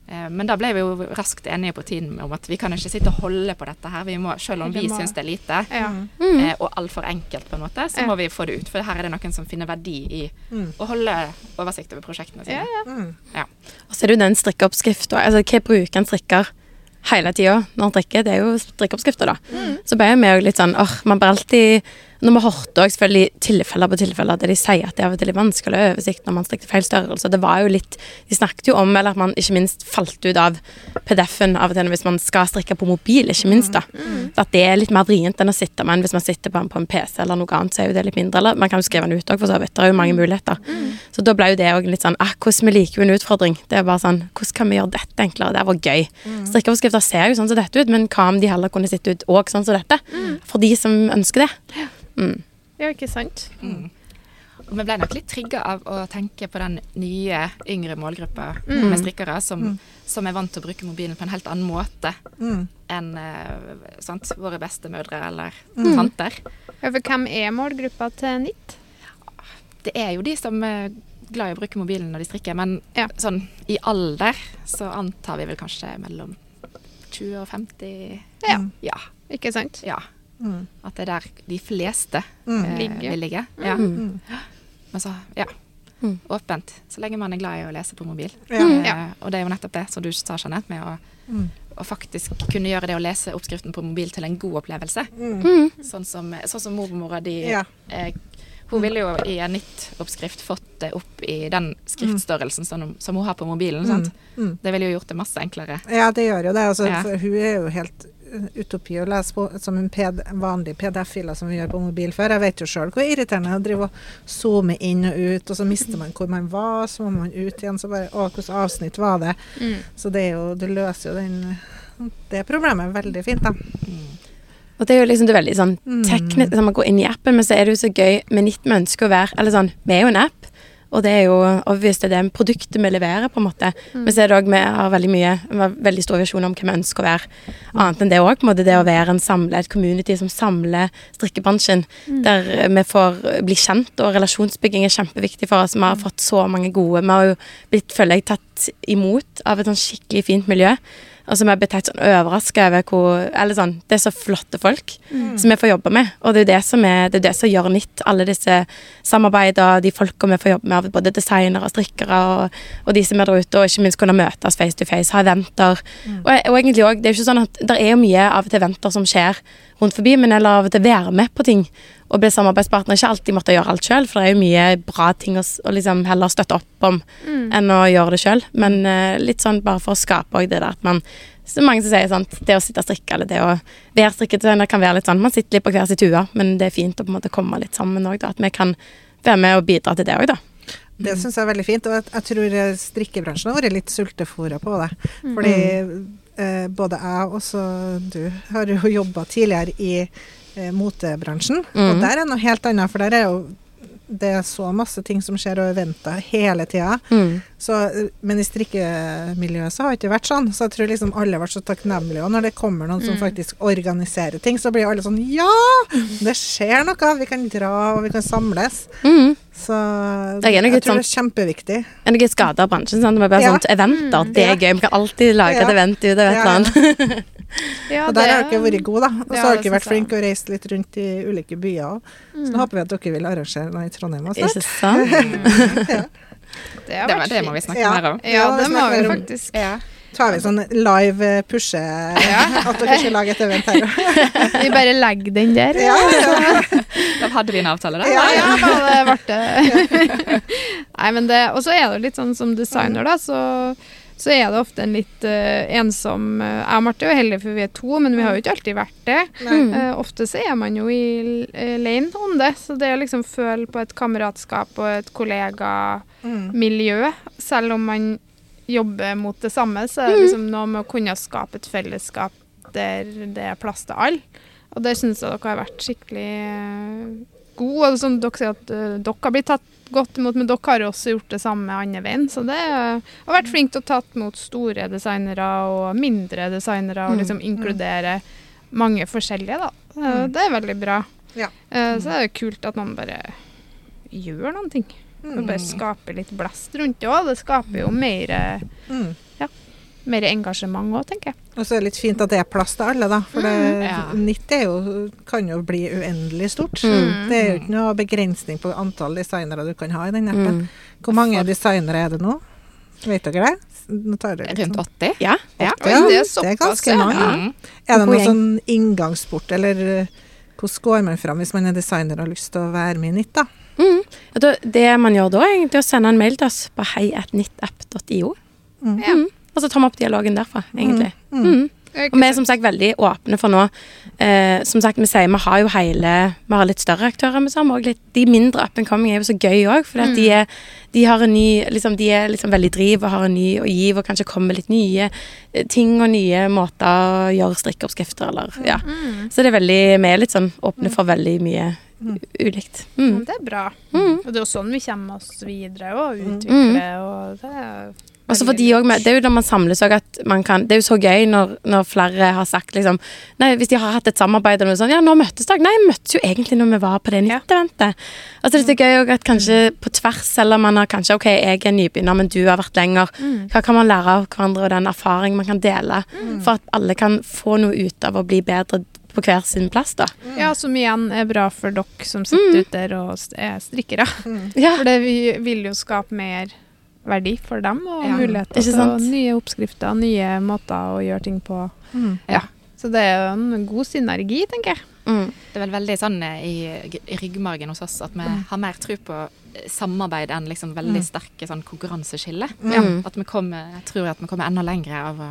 Eh, men da ble vi jo raskt enige på tiden om at vi kan ikke sitte og holde på dette her. Vi må, selv om vi må- syns det er lite Ja. Mm. eh, og altfor enkelt, på en måte, så Ja. må vi få det ut. For her er det noen som finner verdi i Mm. å holde oversikt over prosjektene sine. ja. Mm. Og så er det jo den strikkeoppskrifta. Altså, hva bruker en strikker hele tida når han strikker? Det er jo strikkeoppskrifta, da. Så ble vi jo litt sånn åh, man blir alltid Når vi hørte også selvfølgelig tilfeller på tilfeller der de sier at det av og til er vanskelig å ha oversikt når man strikker feil størrelse. Det var jo litt De snakket jo om eller at man ikke minst falt ut av PDF-en av og til hvis man skal strikke på mobil, ikke minst. da. At det er litt mer vrient enn å sitte med en hvis man sitter på en, på en PC eller noe annet, så er jo det litt mindre. Eller man kan jo skrive den ut òg, for så vidt. Det er jo mange muligheter. Så da ble jo det òg litt sånn ah, Hvordan vi liker jo en utfordring. Det er bare sånn Hvordan kan vi gjøre dette enklere? Det var gøy. Strikkeoverskrifter ser jo sånn som dette ut, men hva om de heller kunne sitte ut òg sånn som dette? For de som ønsker det. Mm. Ja, ikke sant? Og vi ble nok litt trigga av å tenke på den nye, yngre målgruppa med strikkere som, som er vant til å bruke mobilen på en helt annen måte Mm. enn eh, sant, våre bestemødre eller tanter. Ja, for hvem er målgruppa til NIT? Det er jo de som er glad i å bruke mobilen når de strikker, men Ja. sånn i alder så antar vi vel kanskje mellom 20 og 50 Ja. Ja. Ikke sant? ja. Mm. At det er der de fleste Mm. eh, vil ligge. Ja. Mm. Men så, ja. Mm. Åpent. Så lenge man er glad i å lese på mobil. Ja. Eh, Og det er jo nettopp det som du sa, Jeanette, med å, Mm. å faktisk kunne gjøre det å lese oppskriften på mobil til en god opplevelse. Mm. Mm. Sånn som, sånn som mormora di Ja. eh, Hun ville jo i en nytt-oppskrift fått det opp i den skriftstørrelsen som, som hun har på mobilen. Sant? Mm. Det ville jo gjort det masse enklere. Ja, det gjør jo det. Altså, Ja. for hun er jo helt utopi å lese på som en PD, vanlig PDF-filer som vi gjør på mobil før. Jeg vet jo sjøl hvor irriterende det er å drive og zoome inn og ut, og så mister man hvor man var, så må man ut igjen, så bare Å, hvilket avsnitt var det? Mm. Så det er jo Du løser jo den det problemet er veldig fint, da. Og det er jo liksom det er veldig sånn Mm. teknisk sånn, Man går inn i appen, men så er det jo så gøy med NIT vi ønsker å være Eller sånn, vi er jo en app, og det er jo obvious det er det produktet vi leverer, på en måte. Men så er det òg vi har veldig mye vi har veldig stor visjon om hva vi ønsker å være. Annet enn det òg, på en måte det å være en samlet, et community som samler strikkebransjen. Der vi får bli kjent, og relasjonsbygging er kjempeviktig for oss. Vi har fått så mange gode Vi har jo blitt, føler jeg, tatt imot av et sånn skikkelig fint miljø. Altså som er blitt helt sånn overraska over hvor Eller sånn, det er så flotte folk som vi får jobbe med. Og det er det som, er, det er det som gjør nytt. Alle disse samarbeidene, de folka vi får jobbe med, både designere og strikkere, og, og de som er der ute, og ikke minst kunne møtes face to face, ha eventer. Og, og egentlig òg, det er jo ikke sånn at det er jo mye av og til eventer som skjer rundt forbi, men eller av og til være med på ting. Og bli samarbeidspartner. Ikke alltid måtte gjøre alt sjøl, for det er jo mye bra ting å, å liksom heller støtte opp om enn å gjøre det sjøl. Men uh, litt sånn bare for å skape òg det der at man så mange som sier sant, det å sitte og strikke eller det å være strikketrener kan være litt sånn Man sitter litt på hver sitt tue, men det er fint å på en måte komme litt sammen òg, da. At vi kan være med og bidra til det òg, da. Det syns jeg er veldig fint, og jeg, jeg tror eh, strikkebransjen har vært litt sultefòra på det. Fordi eh, både jeg og så du har jo jobba tidligere i eh, motebransjen, og Mhm. der er noe helt annet, for der er jo det er så masse ting som skjer og eventer hele tida. Mm. Så, eh, men i strikkemiljøet så har det ikke vært sånn. Så jeg tror liksom alle vært så takknemlige. Og når det kommer noen som faktisk organiserer ting, så blir alle sånn Ja! Det skjer noe! Vi kan dra, og vi kan samles. Mm. Så Det er jeg tror sånn- det er kjempeviktig. Er det ikke skada av bransjen? Sant? Det er bare Ja. sånt eventer. Det Ja. er gøy. Vi kan alltid lage et event ut av et Ja, eller annet. Ja, og der har det- dere vært gode, da. Og så Ja, har dere vært flinke og reist litt rundt i ulike byer òg. Så nå håper vi at dere vil arrangere noe i Trondheim også. Ikke sant? Det, har Det, var, det må vi snakke Ja. mer om. Ja, Ja, det det må vi faktisk. Ja. tar vi sånn live eh, pushe At dere skal lage et event her. Vi bare legger den der. Ja, ja. Da hadde vi en avtale, da. Ja, Ja, ja, det ble det. Nei, men det Og så er det litt sånn som designer, da, så, så er det ofte en litt uh, ensom uh, Jeg og Marte er jo heldige, for vi er to, men vi har jo ikke alltid vært det. Eh, ofte så er man jo i uh, lane om det, så det å liksom føle på et kameratskap og et kollegamiljø, Mm. selv om man jobber mot det samme, så er det liksom noe med å kunne skape et fellesskap der det er plass til alle. Og det syns jeg dere har vært skikkelig gode. Og som dere sier at dere har blitt tatt godt imot, men dere har jo også gjort det samme andre veien. Så det eh, har vært flink til å tatt mot store designere og mindre designere, og Mm. liksom inkludere mange forskjellige, da. Eh, Mm. Det er veldig bra. Ja. Så Så er det kult at man bare gjør noen ting. Og Mm. bare skaper litt blast rundt det òg. Det skaper jo mer, eh, Mm. Mer engasjement òg, tenker jeg. Og så er det litt fint at det er plass til alle, da. For det, ja. 90 er jo, kan jo bli uendelig stort. Mm. Det er jo ikke noe begrensning på antall designere du kan ha i den appen. Mm. Hvor mange designere er det nå? Vet dere det? Nå tar dere Rundt sånn- 80? Ja. Ja. Ja, det er det er ganske mange. Mm. Er det noen sånn inngangsport, eller Hvordan går man fram hvis man er designer og har lyst til å være med i Nytt, da? Mm. Da, det man gjør da, er egentlig å sende en mail til oss på heiatnittapp.io. Mm. Mm. Og så tar vi opp dialogen derfra, egentlig. Mm. Mm. Og vi er som sagt veldig åpne for nå. Eh, som sagt, vi sier vi har jo hele Vi har litt større aktører, med sammen, og litt De mindre up and coming er jo så gøy òg, for de, er, de har en ny liksom, De er liksom veldig driv og har en ny å gi, og kanskje kommer med litt nye eh, ting og nye måter å gjøre strikkeoppskrifter eller Ja. Mm. Så det er veldig Vi er litt sånn åpne for veldig mye ulikt. Ja, Mm. det er bra. Mm. Og det er jo sånn vi kommer oss videre og utvikler, og det er Og så de også Det er jo når man samles òg at man kan Det er jo så gøy når, når flere har sagt liksom Nei, hvis de har hatt et samarbeid eller noe sånt Ja, nå møttes dere. Nei, vi møttes jo egentlig når vi var på det Ja. Altså det er så gøy òg at kanskje på tvers, eller man har kanskje OK, jeg er nybegynner, men du har vært lenger. Mm. Hva kan man lære av hverandre, og den erfaring man kan dele? For at alle kan få noe ut av å bli bedre på hver sin plass, da. Ja, som igjen er bra for dere som sitter Mm. ute der og er strikkere. Ja. For det vil jo skape mer verdi for dem, og Ja. muligheter til nye oppskrifter, nye måter å gjøre ting på. Mm. Så det er jo en god synergi, tenker jeg. Mm. Det er vel veldig sånn eh, i, i ryggmargen hos oss at vi har mer tro på eh, samarbeid enn liksom veldig sterke sånn konkurranseskille. Mm. At vi kommer, jeg tror at vi kommer enda lenger av å,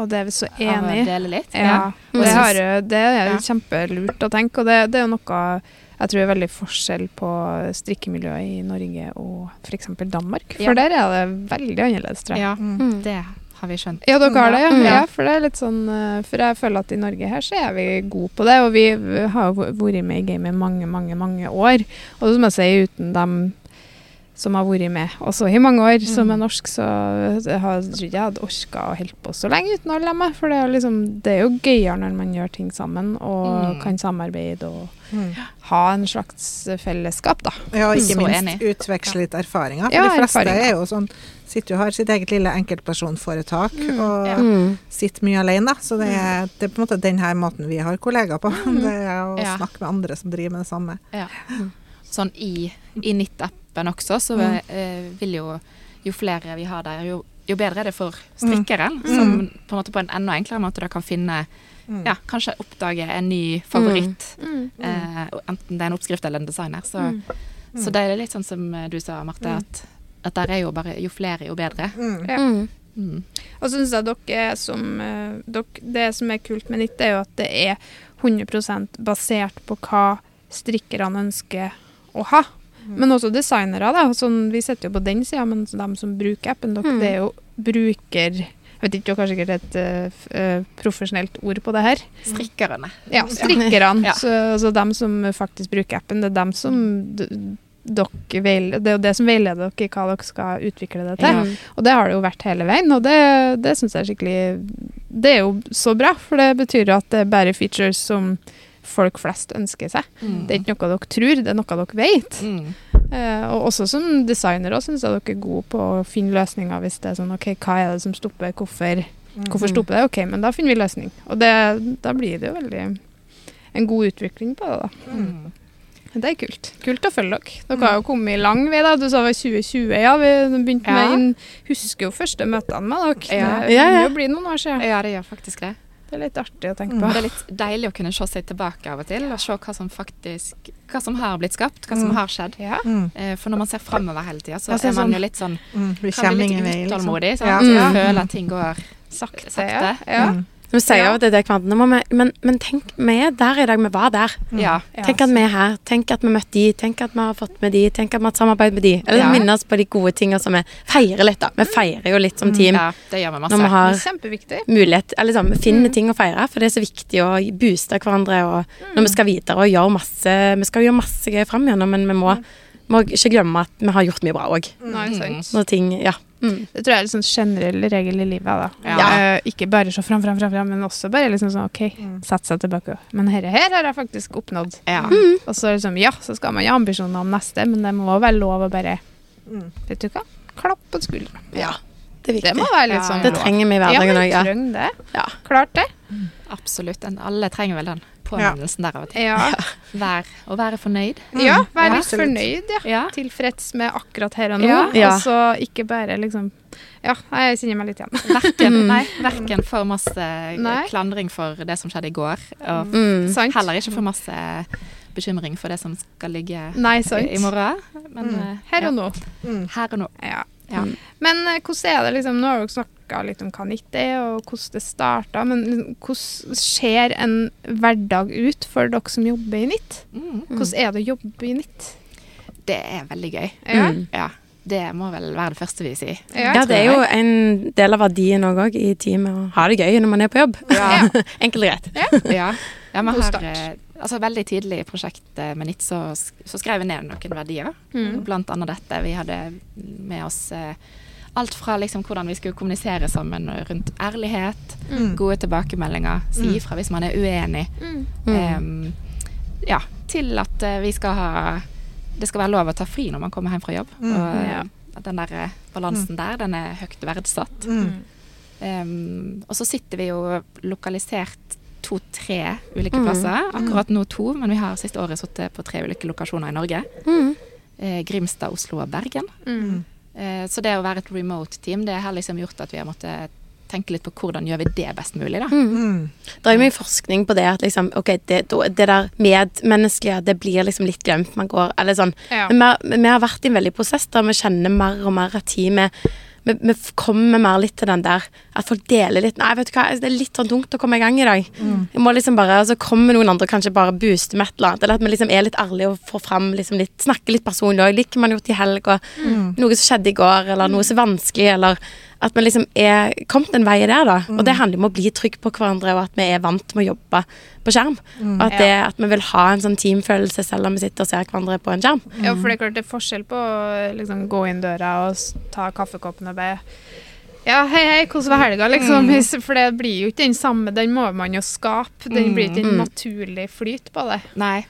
Og det er vi så enig i. Ja, Mm. og det, har, jo- det er Ja. kjempelurt å tenke, og det, det er jo noe jeg tror det er veldig forskjell på strikkemiljøet i Norge og f.eks. Danmark. For Ja. der er det veldig annerledes, tror jeg. Ja, Mm. det har vi skjønt. Ja, dere har det, ja. Mm. ja. For det er litt sånn eh, For jeg føler at i Norge her så er vi gode på det, og vi har jo vært med i gamet mange, mange, mange år. Og som jeg sier, uten dem som har vært med også i mange år, som er norsk, så jeg har, tror ikke jeg hadde orka å holde på så lenge uten alle dem. For det er, liksom, det er jo gøyere når man gjør ting sammen og Mm. kan samarbeide og Mm. ha en slags fellesskap, da. Ja, og ikke Så minst enig. utveksle litt erfaringer. For Ja, de fleste erfaringer. er jo sånn Sitter jo har sitt eget lille enkeltpersonforetak og ja. Mm. sitter mye alene, da. Så det er, det er på en måte den her måten vi har kollegaer på. Det er å Ja. snakke med andre som driver med det samme. Ja. Sånn i, i NIT-appen også, så Mm. eh, vil jo jo flere vi har der, jo, jo bedre er det for strikkeren, som på en måte på en enda enklere måte da kan finne Mm. Ja, kanskje oppdage en ny favoritt. Mm. Eh, enten det er en oppskrift eller en designer. Så, så det er litt sånn som eh, du sa, Marte, at, at der er jo bare Jo flere, jo bedre. Mm. Ja. Mm. Mm. Og så syns jeg dere som eh, dere, Det som er kult med NIT, er jo at det er 100% basert på hva strikkerne ønsker å ha. Men også designere. da, sånn, Vi sitter jo på den sida, men de som bruker appen, dere, Mm. det er jo bruker... Jeg vet ikke, dere har sikkert et uh, profesjonelt ord på det her. Strikkerne. Ja, strikkerne. Ja. Så, altså dem som faktisk bruker appen, det er dem som dere Det er jo det som veileder dere i hva dere skal utvikle det til. Ja. Og det har det jo vært hele veien, og det, det syns jeg er skikkelig Det er jo så bra, for det betyr jo at det er bare features som folk flest ønsker seg. Mm. Det er ikke noe dere tror, det er noe dere vet. Mm. Eh, og også som designer syns jeg dere er gode på å finne løsninger hvis det er sånn OK, hva er det som stopper, hvorfor, hvorfor stopper det? OK, men da finner vi løsning. Og det, da blir det jo veldig en god utvikling på det, da. Mm. Det er kult. Kult å følge dere. Dere har jo kommet lang vei, da. Du sa det var 2020, ja. Vi begynte Ja. med inn, Husker jo første møtene med dere. Ja. Det begynner ja. jo å bli noen år siden. Ja, det gjør faktisk det. Det er litt artig å tenke Mm. på. Det er litt deilig å kunne se seg tilbake av og til, og se hva som faktisk Hva som har blitt skapt, hva som Mm. har skjedd. Ja. Mm. Eh, For når man ser framover hele tida, så Ja, er man sånn- jo litt sånn Mm. Kan bli litt liksom. utålmodig. Ja. Sant? Mm. Føler at ting går Sakte. sakte. Ja. ja. Mm. Vi sier Ja. jo det, det kvantene må vi- men, men tenk, vi er der i dag, vi var der. Ja. Ja, Tenk at vi er her, tenk at vi møtte de, tenk at vi har fått med de, tenk at vi har et samarbeid med de. Eller Ja. minne oss på de gode tingene som vi feirer litt, da. Vi feirer jo litt som team ja, det gjør vi når vi masse. har er mulighet Eller liksom, finner Mm. ting å feire, for det er så viktig å booste hverandre og når vi skal videre og gjøre masse Vi skal gjøre masse gøy fram men vi må, må ikke glemme at vi har gjort mye bra òg. Mm. Når ting Ja. Mm. Det tror jeg er en sånn generell regel i livet. da. Ja. Eh, ikke bare se fram, fram, fram, fram, men også bare liksom sånn OK, Mm. sette seg tilbake. Men dette her har jeg faktisk oppnådd. Ja. Og så liksom, ja, så skal man ha ambisjoner om neste, men det må være lov å bare Mm. Vet du hva? Klapp på skuldra. ja. Det er Det viktig. må være litt sånn ja. Det trenger vi i hverdagen Ja, òg. Ja, vi trenger det. Ja. Klart det. Absolutt. En, alle trenger vel den påminnelsen der av og til. Ja, Vær, å være fornøyd. ja vær Ja, litt absolutt. fornøyd, ja. Ja. Tilfreds med akkurat her og nå. Ja. Ja. Og så ikke bare liksom Ja, jeg kjenner meg litt igjen. Verken, Mm. nei, verken for masse Nei. klandring for det som skjedde i går, og Mm. Heller ikke for masse bekymring for det som skal ligge Nei, i, sant. i morgen. Men Mm. eh, Her og ja, nå. Mm. Her og nå. Ja. Ja. Men eh, hvordan er det liksom Nå har dere snakka litt om hva nytt er, og hvordan det starta. Men liksom, hvordan ser en hverdag ut for dere som jobber i nytt? Mm. Hvordan er det å jobbe i nytt? Det er veldig gøy. Ja. Mm. Ja. Det må vel være det første vi sier. Ja. Ja, det er jo en del av verdien òg i teamet å ha det gøy når man er på jobb. Ja. Enkelt og greit. Ja, ja men har her, eh, altså Veldig tidlig i prosjektet med NIT så, så skrev vi ned noen verdier. Mm. Blant annet dette. Vi hadde med oss eh, alt fra liksom hvordan vi skulle kommunisere sammen rundt ærlighet, Mm. gode tilbakemeldinger, si Mm. ifra hvis man er uenig, Mm. Mm. ja, til at eh, vi skal ha Det skal være lov å ta fri når man kommer hjem fra jobb. Mm. Og eh, Ja. den der balansen balansen der, den er høyt verdsatt. Mm. Em, og så sitter vi jo lokalisert to-tre ulike Mm. plasser. Akkurat nå to, men vi har siste året sittet på tre ulike lokasjoner i Norge. Mm. Eh, Grimstad, Oslo og Bergen. Mm. Eh, så det å være et remote team, det har liksom gjort at vi har måttet tenke litt på hvordan gjør vi det best mulig, da. Mm. Mm. Det er jo mye forskning på det at liksom, ok, det, det der medmenneskelige, det blir liksom litt glemt. Man går, eller sånn. Ja. Men vi, vi har vært i en veldig prosess der vi kjenner mer og mer at teamet vi, vi kommer mer litt til den der at folk deler litt Nei, vet du hva, det er litt sånn tungt å komme i gang i dag. Jeg må liksom bare, Så kommer noen andre og kanskje bare booster med et eller annet. Eller at vi liksom er litt ærlige og får fram liksom litt Snakker litt personlig òg. Litt man har gjort i helg, og noe som skjedde i går, eller noe som er vanskelig, eller at vi liksom er kommet en vei der, da. Og det handler om å bli trygg på hverandre, og at vi er vant med å jobbe på skjerm. Og at, det, at vi vil ha en sånn teamfølelse selv om vi sitter og ser hverandre på en skjerm. Ja, for det er klart det er forskjell på å liksom, gå inn døra og ta kaffekoppen og be ja, hei, hei, hvordan var helga, liksom? Mm. For det blir jo ikke den samme, den må man jo skape. Den blir ikke en Mm. naturlig flyt på det. Nei.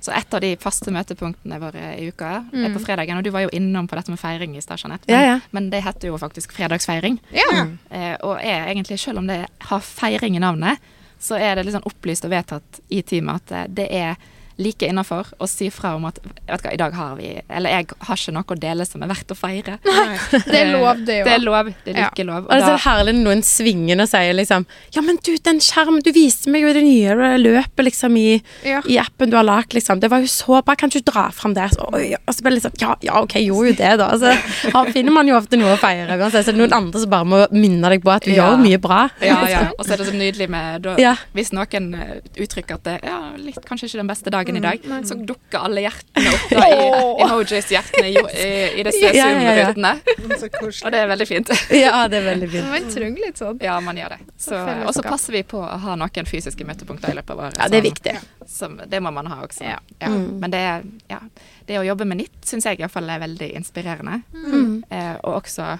Så et av de faste møtepunktene våre i uka er Mm. på fredagen. Og du var jo innom på dette med feiring i stad, Jeanette. Men, ja. men det heter jo faktisk fredagsfeiring. Ja. Eh, og er egentlig, selv om det har feiring i navnet, så er det litt sånn opplyst og vedtatt i teamet at det er like innafor å si fra om at vet hva, i dag har vi Eller jeg har ikke noe å dele som er verdt å feire. Det er lov, det Det er lov. Det er Ja. lov. Og det er så herlig når noen svinger og sier liksom Ja, men du, den skjermen Du viste meg jo det nye løpet liksom i, Ja. i appen du har lagd, liksom. Det var jo så bra. Kan ikke du dra fram det? Så, oi, og så blir det liksom Ja, ja, OK, jeg gjorde jo det, da. Så her finner man jo ofte noe å feire Så Så det er noen andre som bare må minne deg på at du Ja. gjør mye bra. Ja, ja. Og så er det så nydelig med da, Ja. Hvis noen eh, uttrykker at det ja, litt, kanskje ikke den beste dagen i dag, Nei. så dukker alle hjertene opp da, i emojis-hjertene i, i, i disse Ja, ja, ja. Zoom-rutene. Så. Og det er veldig fint. Ja, det er veldig fint. Man trenger litt sånn. Ja, man gjør det. Så, og så passer vi på å ha noen fysiske møtepunkter i løpet av året. Ja, det er viktig. Som, det må man ha også. Ja. Ja. Men det, ja, det å jobbe med nytt syns jeg iallfall er veldig inspirerende. Mm. Eh, og også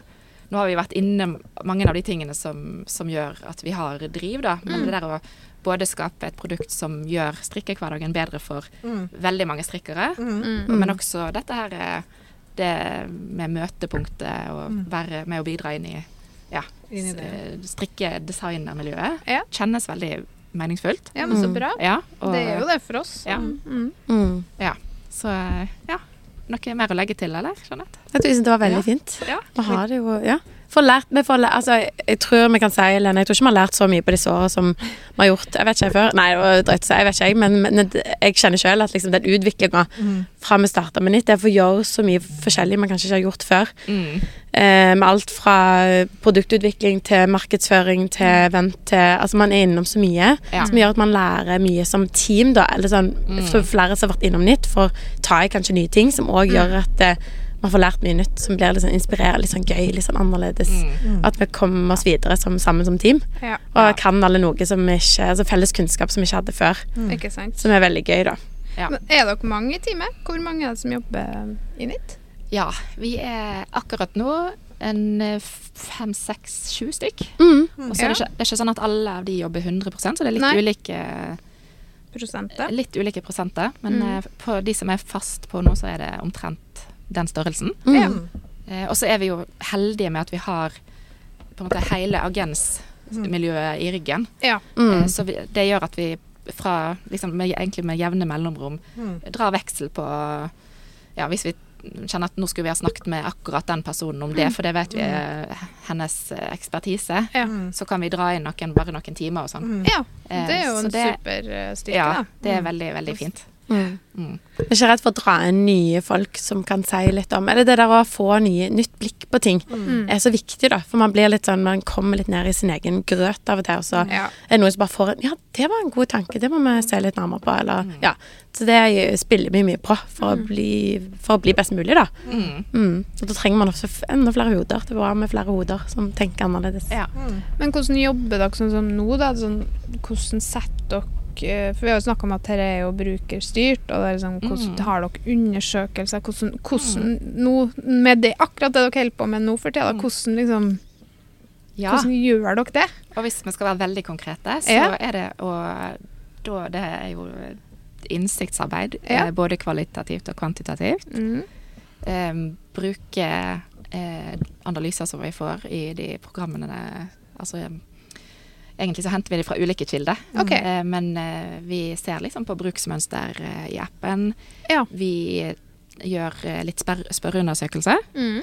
Nå har vi vært inne mange av de tingene som, som gjør at vi har driv, da. Men det der å både skape et produkt som gjør strikkehverdagen bedre for Mm. veldig mange strikkere, Mm. men også dette her eh, det med møtepunktet og Mm. være med å bidra inn i ja, i det. Ja. Kjennes veldig meningsfullt. Ja, men så Mm. bra. Ja, og, Det er jo det for oss. Ja. Mm. Mm. Så eh, ja. Noe mer å legge til, eller, Jeanette? Jeg syns det var veldig Ja. fint. Ja. Da har det jo Ja. Får lært, vi får lært, altså, jeg, tror vi kan si, Lene, jeg tror ikke vi har lært så mye på disse årene som vi har gjort. Jeg vet ikke jeg før. Nei, det var jeg vet ikke jeg, men, men jeg kjenner selv at liksom, den utviklinga Mm. fra vi starta med nytt, det er for å gjøre så mye forskjellig man kanskje ikke har gjort før. Mm. Eh, med alt fra produktutvikling til markedsføring til vent til Altså man er innom så mye Ja. som gjør at man lærer mye som team, da. Eller sånn Mm. så flere som har vært innom nytt, får ta i kanskje nye ting, som òg gjør at eh, man får lært mye nytt som blir litt sånn inspirerende, litt sånn gøy, litt sånn annerledes. Mm. At vi kommer oss videre som, sammen som team. Ja. Og kan alle noe som vi ikke Altså felles kunnskap som vi ikke hadde før. Ikke sant. Som er veldig gøy, da. Ja. Men er dere mange i teamet? Hvor mange er det som jobber i NIT? ja. Vi er akkurat nå en eh, fem, seks, sju stykk. Mm. Og så er det, ikke, det er ikke sånn at alle av de jobber 100% så det er litt Nei. ulike Prosenter? Litt ulike prosenter. Men Mm. eh, på de som er fast på nå, så er det omtrent den størrelsen. Mm. Ja. Eh, og så er vi jo heldige med at vi har på en måte hele agensmiljøet i ryggen. Ja. Mm. Eh, Så vi, det gjør at vi fra liksom med, egentlig med jevne mellomrom Mm. drar veksel på Ja, hvis vi kjenner at nå skulle vi ha snakket med akkurat den personen om det, for det vet vi er hennes eh, ekspertise, Ja. Mm. så kan vi dra inn noen, bare noen timer og sånn. Mm. ja. Eh, Det er jo en superstyrke, Ja, det er veldig, veldig fint. Mm. Mm. Jeg er ikke redd for å dra inn nye folk som kan si litt om Eller det der å få nye, nytt blikk på ting Mm. er så viktig, da. For man blir litt sånn Man kommer litt ned i sin egen grøt av og til, og så Ja. er det noen som bare får en Ja, det var en god tanke, det må vi se litt nærmere på, eller Ja. Så det spiller vi mye på for å bli, for å bli best mulig, da. Mm. Mm. Og da trenger man også enda flere hoder. Det er bra med flere hoder som tenker annerledes. Ja. Men hvordan jobber dere sånn som nå, da? Sånn, hvordan setter dere For vi har jo snakka om at dette er jo brukerstyrt, og det er liksom, hvordan Mm. har dere undersøkelser? Hvordan, hvordan nå, med det, akkurat det dere holder på med nå for tida, Mm. hvordan, liksom, ja. hvordan gjør dere det? Og hvis vi skal være veldig konkrete, så Ja. er det å da, Det er jo innsiktsarbeid, Ja. eh, både kvalitativt og kvantitativt. Mm. Eh, bruke eh, analyser som vi får i de programmene Altså eh, egentlig så henter vi det fra ulike kilder. Ok. Eh, men eh, vi ser liksom på bruksmønster eh, i appen. Ja. Vi gjør litt spørreundersøkelse. Mm.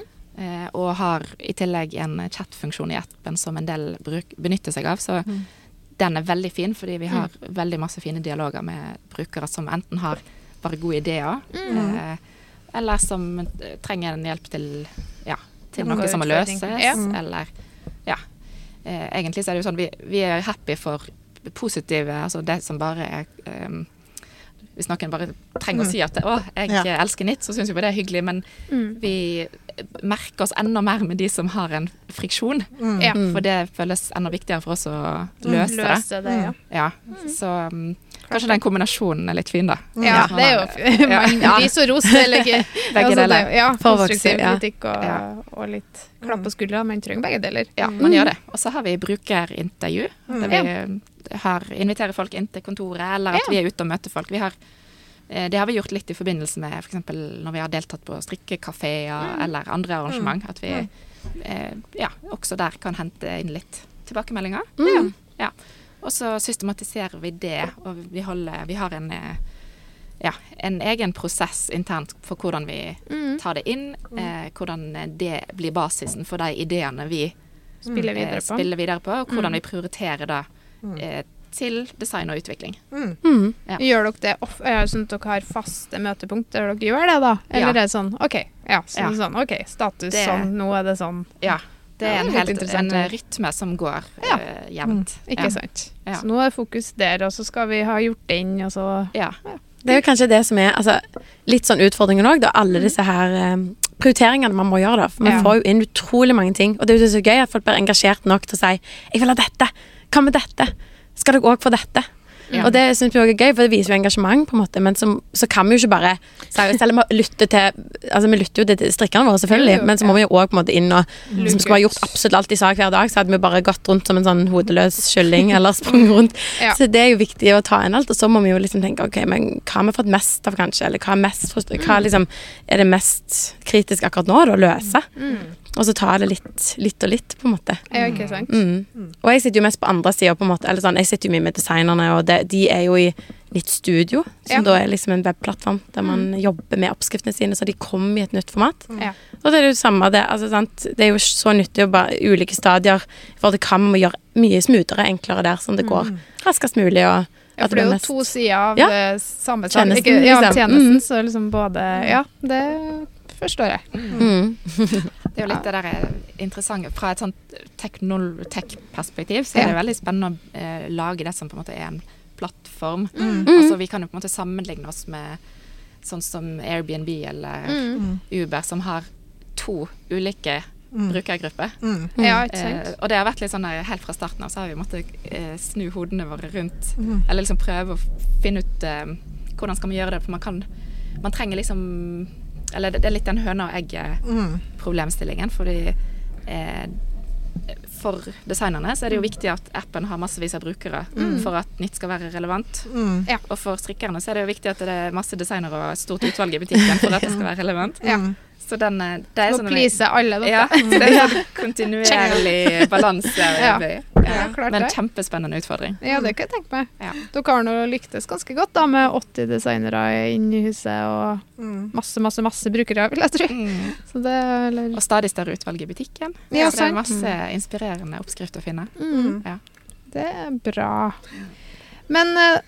Og har i tillegg en chatfunksjon i appen som en del bruk, benytter seg av. Så Mm. den er veldig fin, fordi vi har veldig masse fine dialoger med brukere som enten har bare gode ideer, Mm. eh, eller som trenger en hjelp til, ja, til Noe noe som må løses, Ja. Mm. eller egentlig så er det jo sånn, vi, vi er happy for positive, altså det som bare er um, hvis noen bare trenger å Mm. si at 'å, jeg Ja. elsker nytt', så syns vi det er hyggelig, men Mm. vi merker oss enda mer med de som har en friksjon. Mm. Ja. Mm. For det føles enda viktigere for oss å løse det. Løse det, ja. Ja, så um, kanskje den kombinasjonen er litt fin, da. Ja, Ja. det er jo. Man ris og ros. Det ligger Begge deler. Ja, konstruktiv ja. kritikk og, og litt klapp på skuldra. Man trenger begge deler. Ja, man gjør det. Og så har vi brukerintervju, Mm. der vi har, inviterer folk inn til kontoret, eller at vi er ute og møter folk. Vi har, eh, det har vi gjort litt i forbindelse med f.eks. når vi har deltatt på strikkekafeer eller andre arrangement. At vi eh, ja, også der kan hente inn litt tilbakemeldinger. Mm. Ja. Og så systematiserer vi det, og vi, holder, vi har en, eh, ja, en egen prosess internt for hvordan vi Mm. tar det inn. Eh, hvordan det blir basisen for de ideene vi Spille eh, videre på. spiller videre på, og hvordan Mm. vi prioriterer det. eh, til design og utvikling. Mm. Mm. Ja. Gjør dere det off sånn at dere har faste møtepunkter der dere gjør det, da? Eller Ja. er det sånn OK, ja, sånn, Ja. sånn, ok, status Det- sånn, nå er det sånn. Ja. Det Ja, er en, litt helt, interessant en rytme som går Ja. uh, jevnt. Ikke ja. sant. Ja. Så nå er fokus der, og så skal vi ha gjort den, og så Ja. Det er jo kanskje det som er altså, litt sånn utfordringen òg, da. Alle disse her um, prioriteringene man må gjøre, da. For man Ja. får jo inn utrolig mange ting. Og det er jo så gøy at folk blir engasjert nok til å si 'Jeg vil ha dette'. Hva med dette? Skal dere òg få dette? Ja. Og det syns vi òg er gøy, for det viser jo engasjement, på en måte. Men så, så kan vi jo ikke bare Selv om vi lytter til Altså, vi lytter jo til strikkerne våre, selvfølgelig, men så må vi jo òg på en måte inn og Hvis vi skulle ha gjort absolutt alt de sa hver dag, så hadde vi bare gått rundt som en sånn hodeløs kylling eller sprunget rundt. Ja. Så det er jo viktig å ta inn alt, og så må vi jo liksom tenke ok, men hva har vi fått mest av, kanskje? Eller hva er, mest, hva liksom, er det mest kritisk akkurat nå, da, løse? mm. Og så tar det litt, litt og litt, på en måte. Ja, ikke sant. Mm. Og jeg sitter jo mest på andre sida, på en måte. Eller sånn, jeg sitter jo mye med designerne, og det, de er jo i Nytt Studio, som Ja. da er liksom en webplattform der man jobber med oppskriftene sine, så de kommer i et nytt format. Ja. Og det er jo det samme det. Altså, sant? Det er jo så nyttig å bare ulike stadier i forhold til hva man må gjøre mye smoothere, enklere der, sånn det går raskest mulig. Og Ja, for det er jo to sider av Ja. eh, samme sak. Tjenesten, Ikke, ja, liksom. tjenesten, Mm. så liksom både Ja, det forstår jeg. mm. Det er jo litt det der er interessante Fra et sånt tech-perspektiv så er det veldig spennende å eh, lage det som på en måte er en plattform. Mm. Altså Vi kan jo på en måte sammenligne oss med sånn som Airbnb eller Mm. Uber, som har to ulike Mm. brukergrupper. Mm. Ja, Eh, og det har vært litt sånn der, helt fra starten av så har vi måttet eh, snu hodene våre rundt. Mm. Eller liksom prøve å finne ut eh, hvordan skal vi gjøre det. For man kan Man trenger liksom Eller det det er litt den høna og Mm. egget-problemstillingen. Fordi eh, for designerne så er det jo viktig at appen har massevis av brukere for at nytt skal være relevant. Mm. Og for strikkerne så er det jo viktig at det er masse designere og et stort utvalg i butikken for at det skal være relevant. Ja. Mm. Så den eh, det er Må sånn please alle dere. Ja, så det er sånn kontinuerlig balanse. Ja. Ja. Men det. kjempespennende utfordring. Ja, det kan jeg tenke meg. Ja. Dere har nå lyktes ganske godt da med 80 designere inn i huset og Mm. masse, masse, masse brukere, vil jeg tro. Mm. Så det eller Og stadig større utvalg i butikken. Ja, så det er masse inspirerende oppskrift å finne. mm, Ja. Det er bra. Men eh,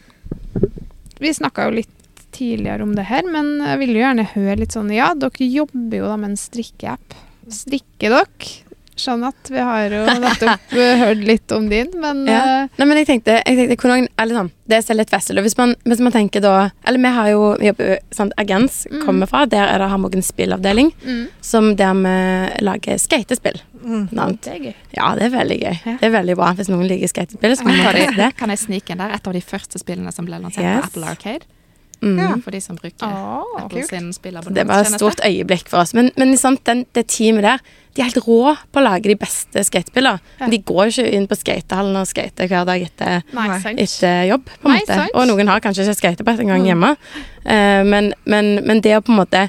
vi snakka jo litt tidligere om det her, men jeg vil jo gjerne høre litt sånn Ja, dere jobber jo da med en strikkeapp. Strikker dere? Jeanette, vi har jo nettopp hørt litt om din, men Ja. eh, Nei, men jeg tenkte, jeg tenkte kunne, eller sånn, Det er litt festlig. Hvis man, hvis man tenker da Eller vi har jo vi jobber, sant, Agens Mm. kommer fra. Der er det Hammogen spillavdeling. mm, Som der vi lager skatespill. Mm. Det er gøy. Ja, det er veldig gøy. Ja. Det er veldig bra. Hvis noen liker skatespill, så kan man det. kan jeg snike inn der? Et av de første spillene som ble lansert Yes. på Apple Arcade. Mm. For de som bruker oh, Apple sin Så det var et stort øyeblikk for oss. Men, men sant, den, det teamet der de er helt rå på å lage de beste skatespillene. Ja. De går jo ikke inn på skatehallen og skater hver dag etter, etter jobb. på en Nei, måte. Og noen har kanskje ikke skatebrett engang Mm. hjemme. Eh, men, men, men det å på en måte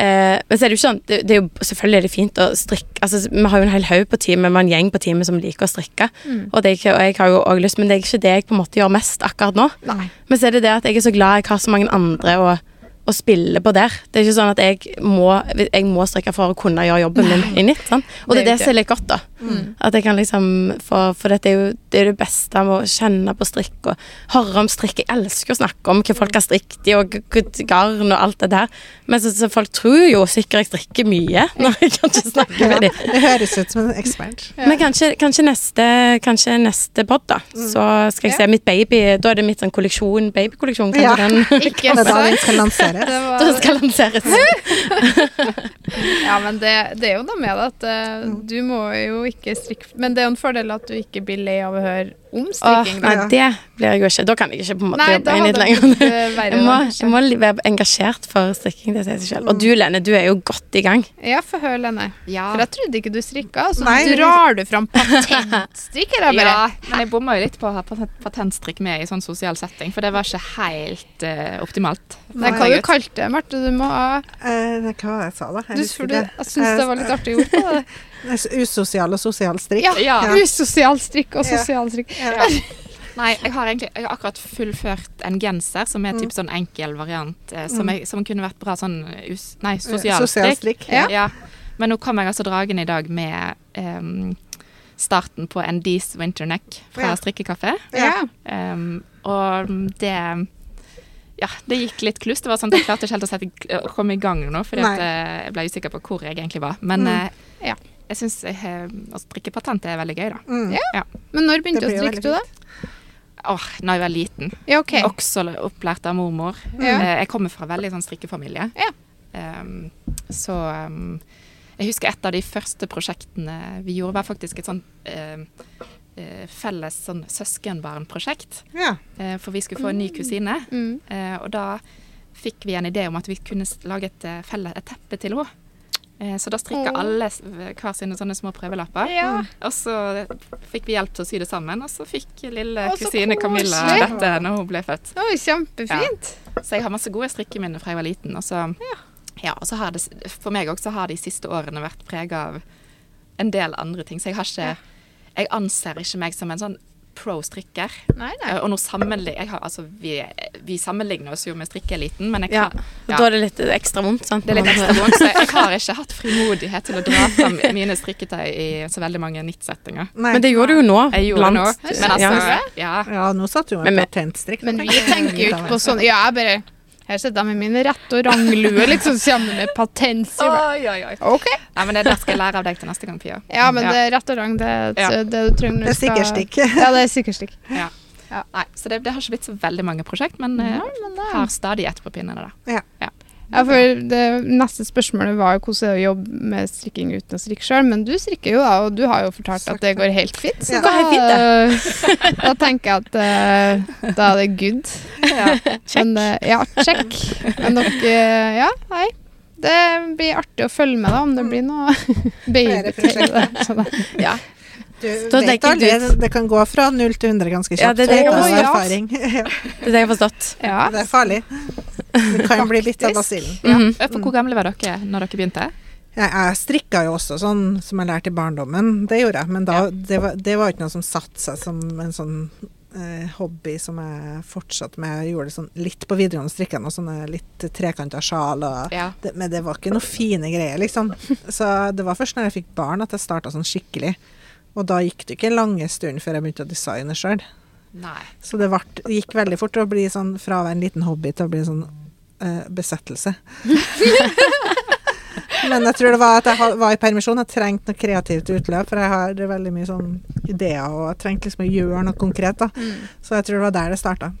eh, Men så er det jo ikke sånn det, det er jo, Selvfølgelig er det fint å strikke altså, Vi har jo en hel haug på teamet, vi har en gjeng på teamet som liker å strikke. Mm. Og, det er ikke, og jeg har jo også lyst, men det er ikke det jeg på en måte gjør mest akkurat nå. Nei. Men så er det det at jeg er så glad jeg har så mange andre å, å spille på der. Det er ikke sånn at jeg må, jeg må strikke for å kunne gjøre jobben min i nytt. Sånn. Og Det er det som er litt godt, da. Mm. At jeg kan liksom få For dette er jo det, er det beste med å kjenne på strikk og høre om strikk. Jeg elsker å snakke om hva folk har strikket i, og garn og alt det der. Men så, så folk tror jo sikkert jeg strikker mye når jeg kan ikke snakke med dem. Det høres ut som en ekspert. Ja. Men kanskje, kanskje neste Kanskje neste pod, da. Så skal jeg Ja. se mitt baby Da er det mitt sånn kolleksjon, babykolleksjon. Kanskje Ja. den Ikke sant? Lanseres. Var- skal lanseres. Ja, men det, det er jo noe med det at uh, du må jo ikke strikke Men det er jo en fordel at du ikke blir lei av å høre om Åh, nei, det blir jeg jo ikke. Da kan jeg ikke på en måte Nei, jobbe inn i det lenger. eh. Jeg må, jeg må være engasjert for strikking. Det sier seg selv. Og du, Lene, du er jo godt i gang. Ja, få høre, Lene. Ja. For jeg trodde ikke du strikka. Så Nei, drar du fram patentstrikker. Jeg bare. Ja, men jeg bomma jo litt på å ha patentstrikk med i sånn sosial setting, for det var ikke helt uh, optimalt. Nei, hva du kalte det, Marte? Du må ha uh, hva jeg sa, da? Jeg du. Jeg syns det var litt artig ord på det. Eh, Usosial og sosial strikk. Ja, Ja. usosial strikk og sosial strikk. Ja. Nei, jeg har egentlig jeg har akkurat fullført en genser som er typ sånn enkel variant, eh, som, jeg, som kunne vært bra sånn us, Nei, sosial Sosial strikk. Ja. Men nå kom jeg altså dragende i dag med um, starten på en Dees Winterneck fra Ja. strikkekafé. Ja. Em, og det Ja, det gikk litt kluss. Det var sånn at Jeg klarte ikke helt å, sette, å komme i gang nå, fordi at, eh, jeg ble usikker på hvor jeg egentlig var. Men Mm. eh, Ja. Jeg syns å strikke patent er veldig gøy, da. Mm. Ja. Men når begynte å strikke, du, da? Åh, når jeg var liten. Ja, OK. Også opplært av mormor. Ja. Eh, Jeg kommer fra veldig sånn strikkefamilie. Ja. Um, så um, jeg husker et av de første prosjektene vi gjorde, var faktisk et sånn eh, felles sånn søskenbarnprosjekt. Ja. Eh, for vi skulle få en ny kusine. Mm. Eh, og da fikk vi en idé om at vi kunne lage et, felles, et teppe til henne. Eh, så da strikka alle hver sine sånne små prøvelapper. Ja. Og så fikk vi hjelp til å sy det sammen, og så fikk lille så kusine Camilla dette når hun ble født. Oi, kjempefint. Ja. Så jeg har masse gode strikkeminner fra jeg var liten. Og så, ja. og så har det, for meg også har de siste årene vært prega av en del andre ting. Så jeg har ikke Jeg anser ikke meg som en sånn pro-strikker. Nei, nei. Eh, Og nå sammenligner jeg har, altså, vi, vi sammenligner oss jo med strikkeeliten, men jeg Ja. ja. Da er det litt ekstra vondt, sant? det er litt ekstra vondt, så jeg har ikke hatt frimodighet til å dra fram mine strikketøy i så veldig mange nittsettinger. Men det gjorde du jo nå. Jeg gjorde blant, nå, men altså ja. ja. Ja, nå satt du jo på med patentstrikk. Men vi tenker jo ikke på sånn Ja, jeg bare Her sitter jeg med min rett og ranglue, liksom, så kommer med patent. så jeg bare, Oi, oi, oi. OK. Nei, men det, der skal jeg lære av deg til neste gang, Pia. Ja, men Ja. det er rett og rang, det, det du trenger Det er sikkerstikk. Ja, det er sikkerstikk. Ja. Ja. Nei, så det, det har ikke blitt så veldig mange prosjekt, men ja, men det- har stadig ett på pinnene, da. Ja, for det neste spørsmålet var jo hvordan det er å jobbe med strikking uten å strikke sjøl, men du strikker jo da, og du har jo fortalt at det går helt fint. Så Ja. da, Det går helt da tenker jeg at uh, da er det good. Men, eh, ja, check. Men dere eh, Ja, hei. Det blir artig å følge med da, om det blir noe baby til det. Ja. Du vet aldri, det kan gå fra null til 100 ganske kjapt. Ja, det er det jeg har forstått. Ja, Det er det jeg har forstått. Ja. det er farlig. Du kan bli bitt av basillen. Ja. Mm. For hvor gamle var dere når dere begynte? Jeg, jeg strikka jo også sånn som jeg lærte i barndommen, det gjorde jeg. Men da, det, var, det var ikke noe som satte seg som en sånn eh, hobby som jeg fortsatte med. Jeg gjorde det sånn litt på videregående, strikka noe sånne litt trekanta sjal og Ja. det, Men det var ikke noe fine greier, liksom. Så det var først når jeg fikk barn at jeg starta sånn skikkelig. Og da gikk det ikke lange stunden før jeg begynte å designe sjøl. Så det vart- gikk veldig fort å bli sånn fra å være en liten hobby til å bli sånn eh, besettelse. Men jeg tror det var at jeg var i permisjon. Jeg trengte noe kreativt utløp, for jeg har veldig mye sånn ideer, og jeg trengte liksom å gjøre noe konkret. da. Så jeg tror det var der det starta.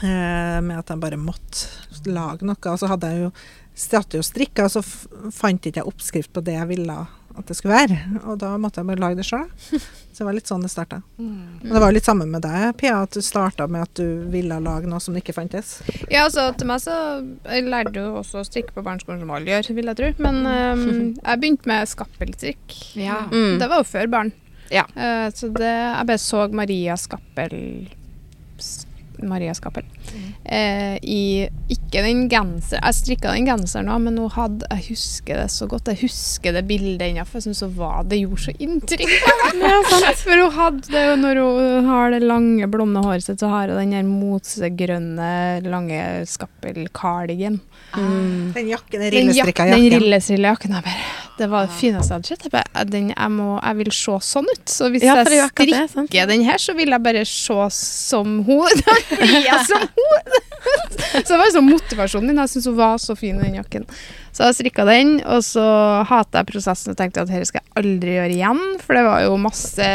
Eh, med at jeg bare måtte lage noe. Og så hadde jeg jo satt jo strikka, og så fant fant ikke jeg oppskrift på det jeg ville at det skulle være. Og da måtte jeg bare lage det sjøl. Så det var litt sånn det starta. Mm. Og det var litt sammen med deg, Pia, at du starta med at du ville lage noe som ikke fantes. Ja, altså til meg så Jeg lærte jo også å strikke på barneskolen som alle gjør, vil jeg tro. Men um, jeg begynte med skappelstrikk. Ja. Mm. Det var jo før barn. Ja. Uh, så det Jeg bare så Maria Skappel Maria Skappel. Eh, I ikke den genser Jeg strikka den genseren òg, men hun hadde Jeg husker det så godt. Jeg husker det bildet ennå, for jeg syns Det gjorde så inntrykk. For hun hadde det jo når hun har det lange, blonde håret sitt, så har hun den der mosegrønne, lange skappel-cardigan. Mm. Den jakken, den rillestrikka jakken. den rillestrilla jakken jeg bare, Det var det fineste jeg hadde sett. Den, jeg, må, jeg vil se sånn ut. Så hvis Ja, jeg strikker det, den her, så vil jeg bare se som hun. Blir jeg som hun! Så det var liksom motivasjonen min. Jeg syns hun var så fin i den jakken. Så jeg strikka den, og så hata jeg prosessen og tenkte at dette skal jeg aldri gjøre igjen. For det var jo masse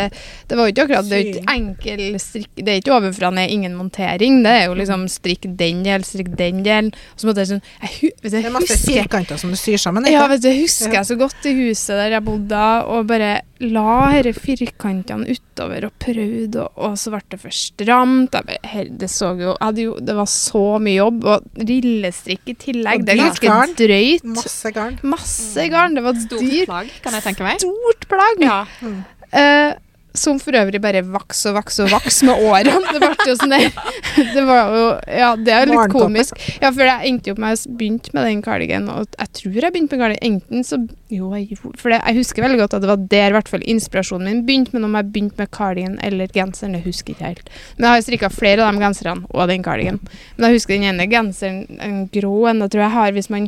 Det var jo ikke akkurat det er ikke enkel strikk Det er ikke ovenfra ned, ingen montering. Det er jo liksom strikk den del, strikk den del. Og så måtte jeg sånn Jeg, vet du, Det er masse firkanter som du syr sammen. ja, vet du, jeg husker jeg så godt i huset der jeg bodde, og bare la disse firkantene utover og prøvde, og, og så ble det for stramt. Bare, her, det, så jo, jo, det var så mye jobb, og rillestrikk i tillegg. Det er ganske drøyt. Masse garn. Masse garn. Det var Stort dyr, plagg, kan jeg tenke meg. Stort plagg. Ja. Eh, som for øvrig bare vaks og vaks og vaks med årene. Det ble jo sånn der Det var jo Ja, det er litt komisk. Ja, for jeg endte jo opp med å begynne med den kardigen og jeg tror jeg begynte med kardigen enten så Jo, jeg gjorde For det, jeg husker veldig godt at det var der i hvert fall inspirasjonen min begynte, men om jeg begynte med kardigen eller genseren, det husker jeg ikke helt. Men jeg har strikka flere av de genserne og den cardigan. Men jeg husker den ene genseren, en grå en, da tror jeg har hvis man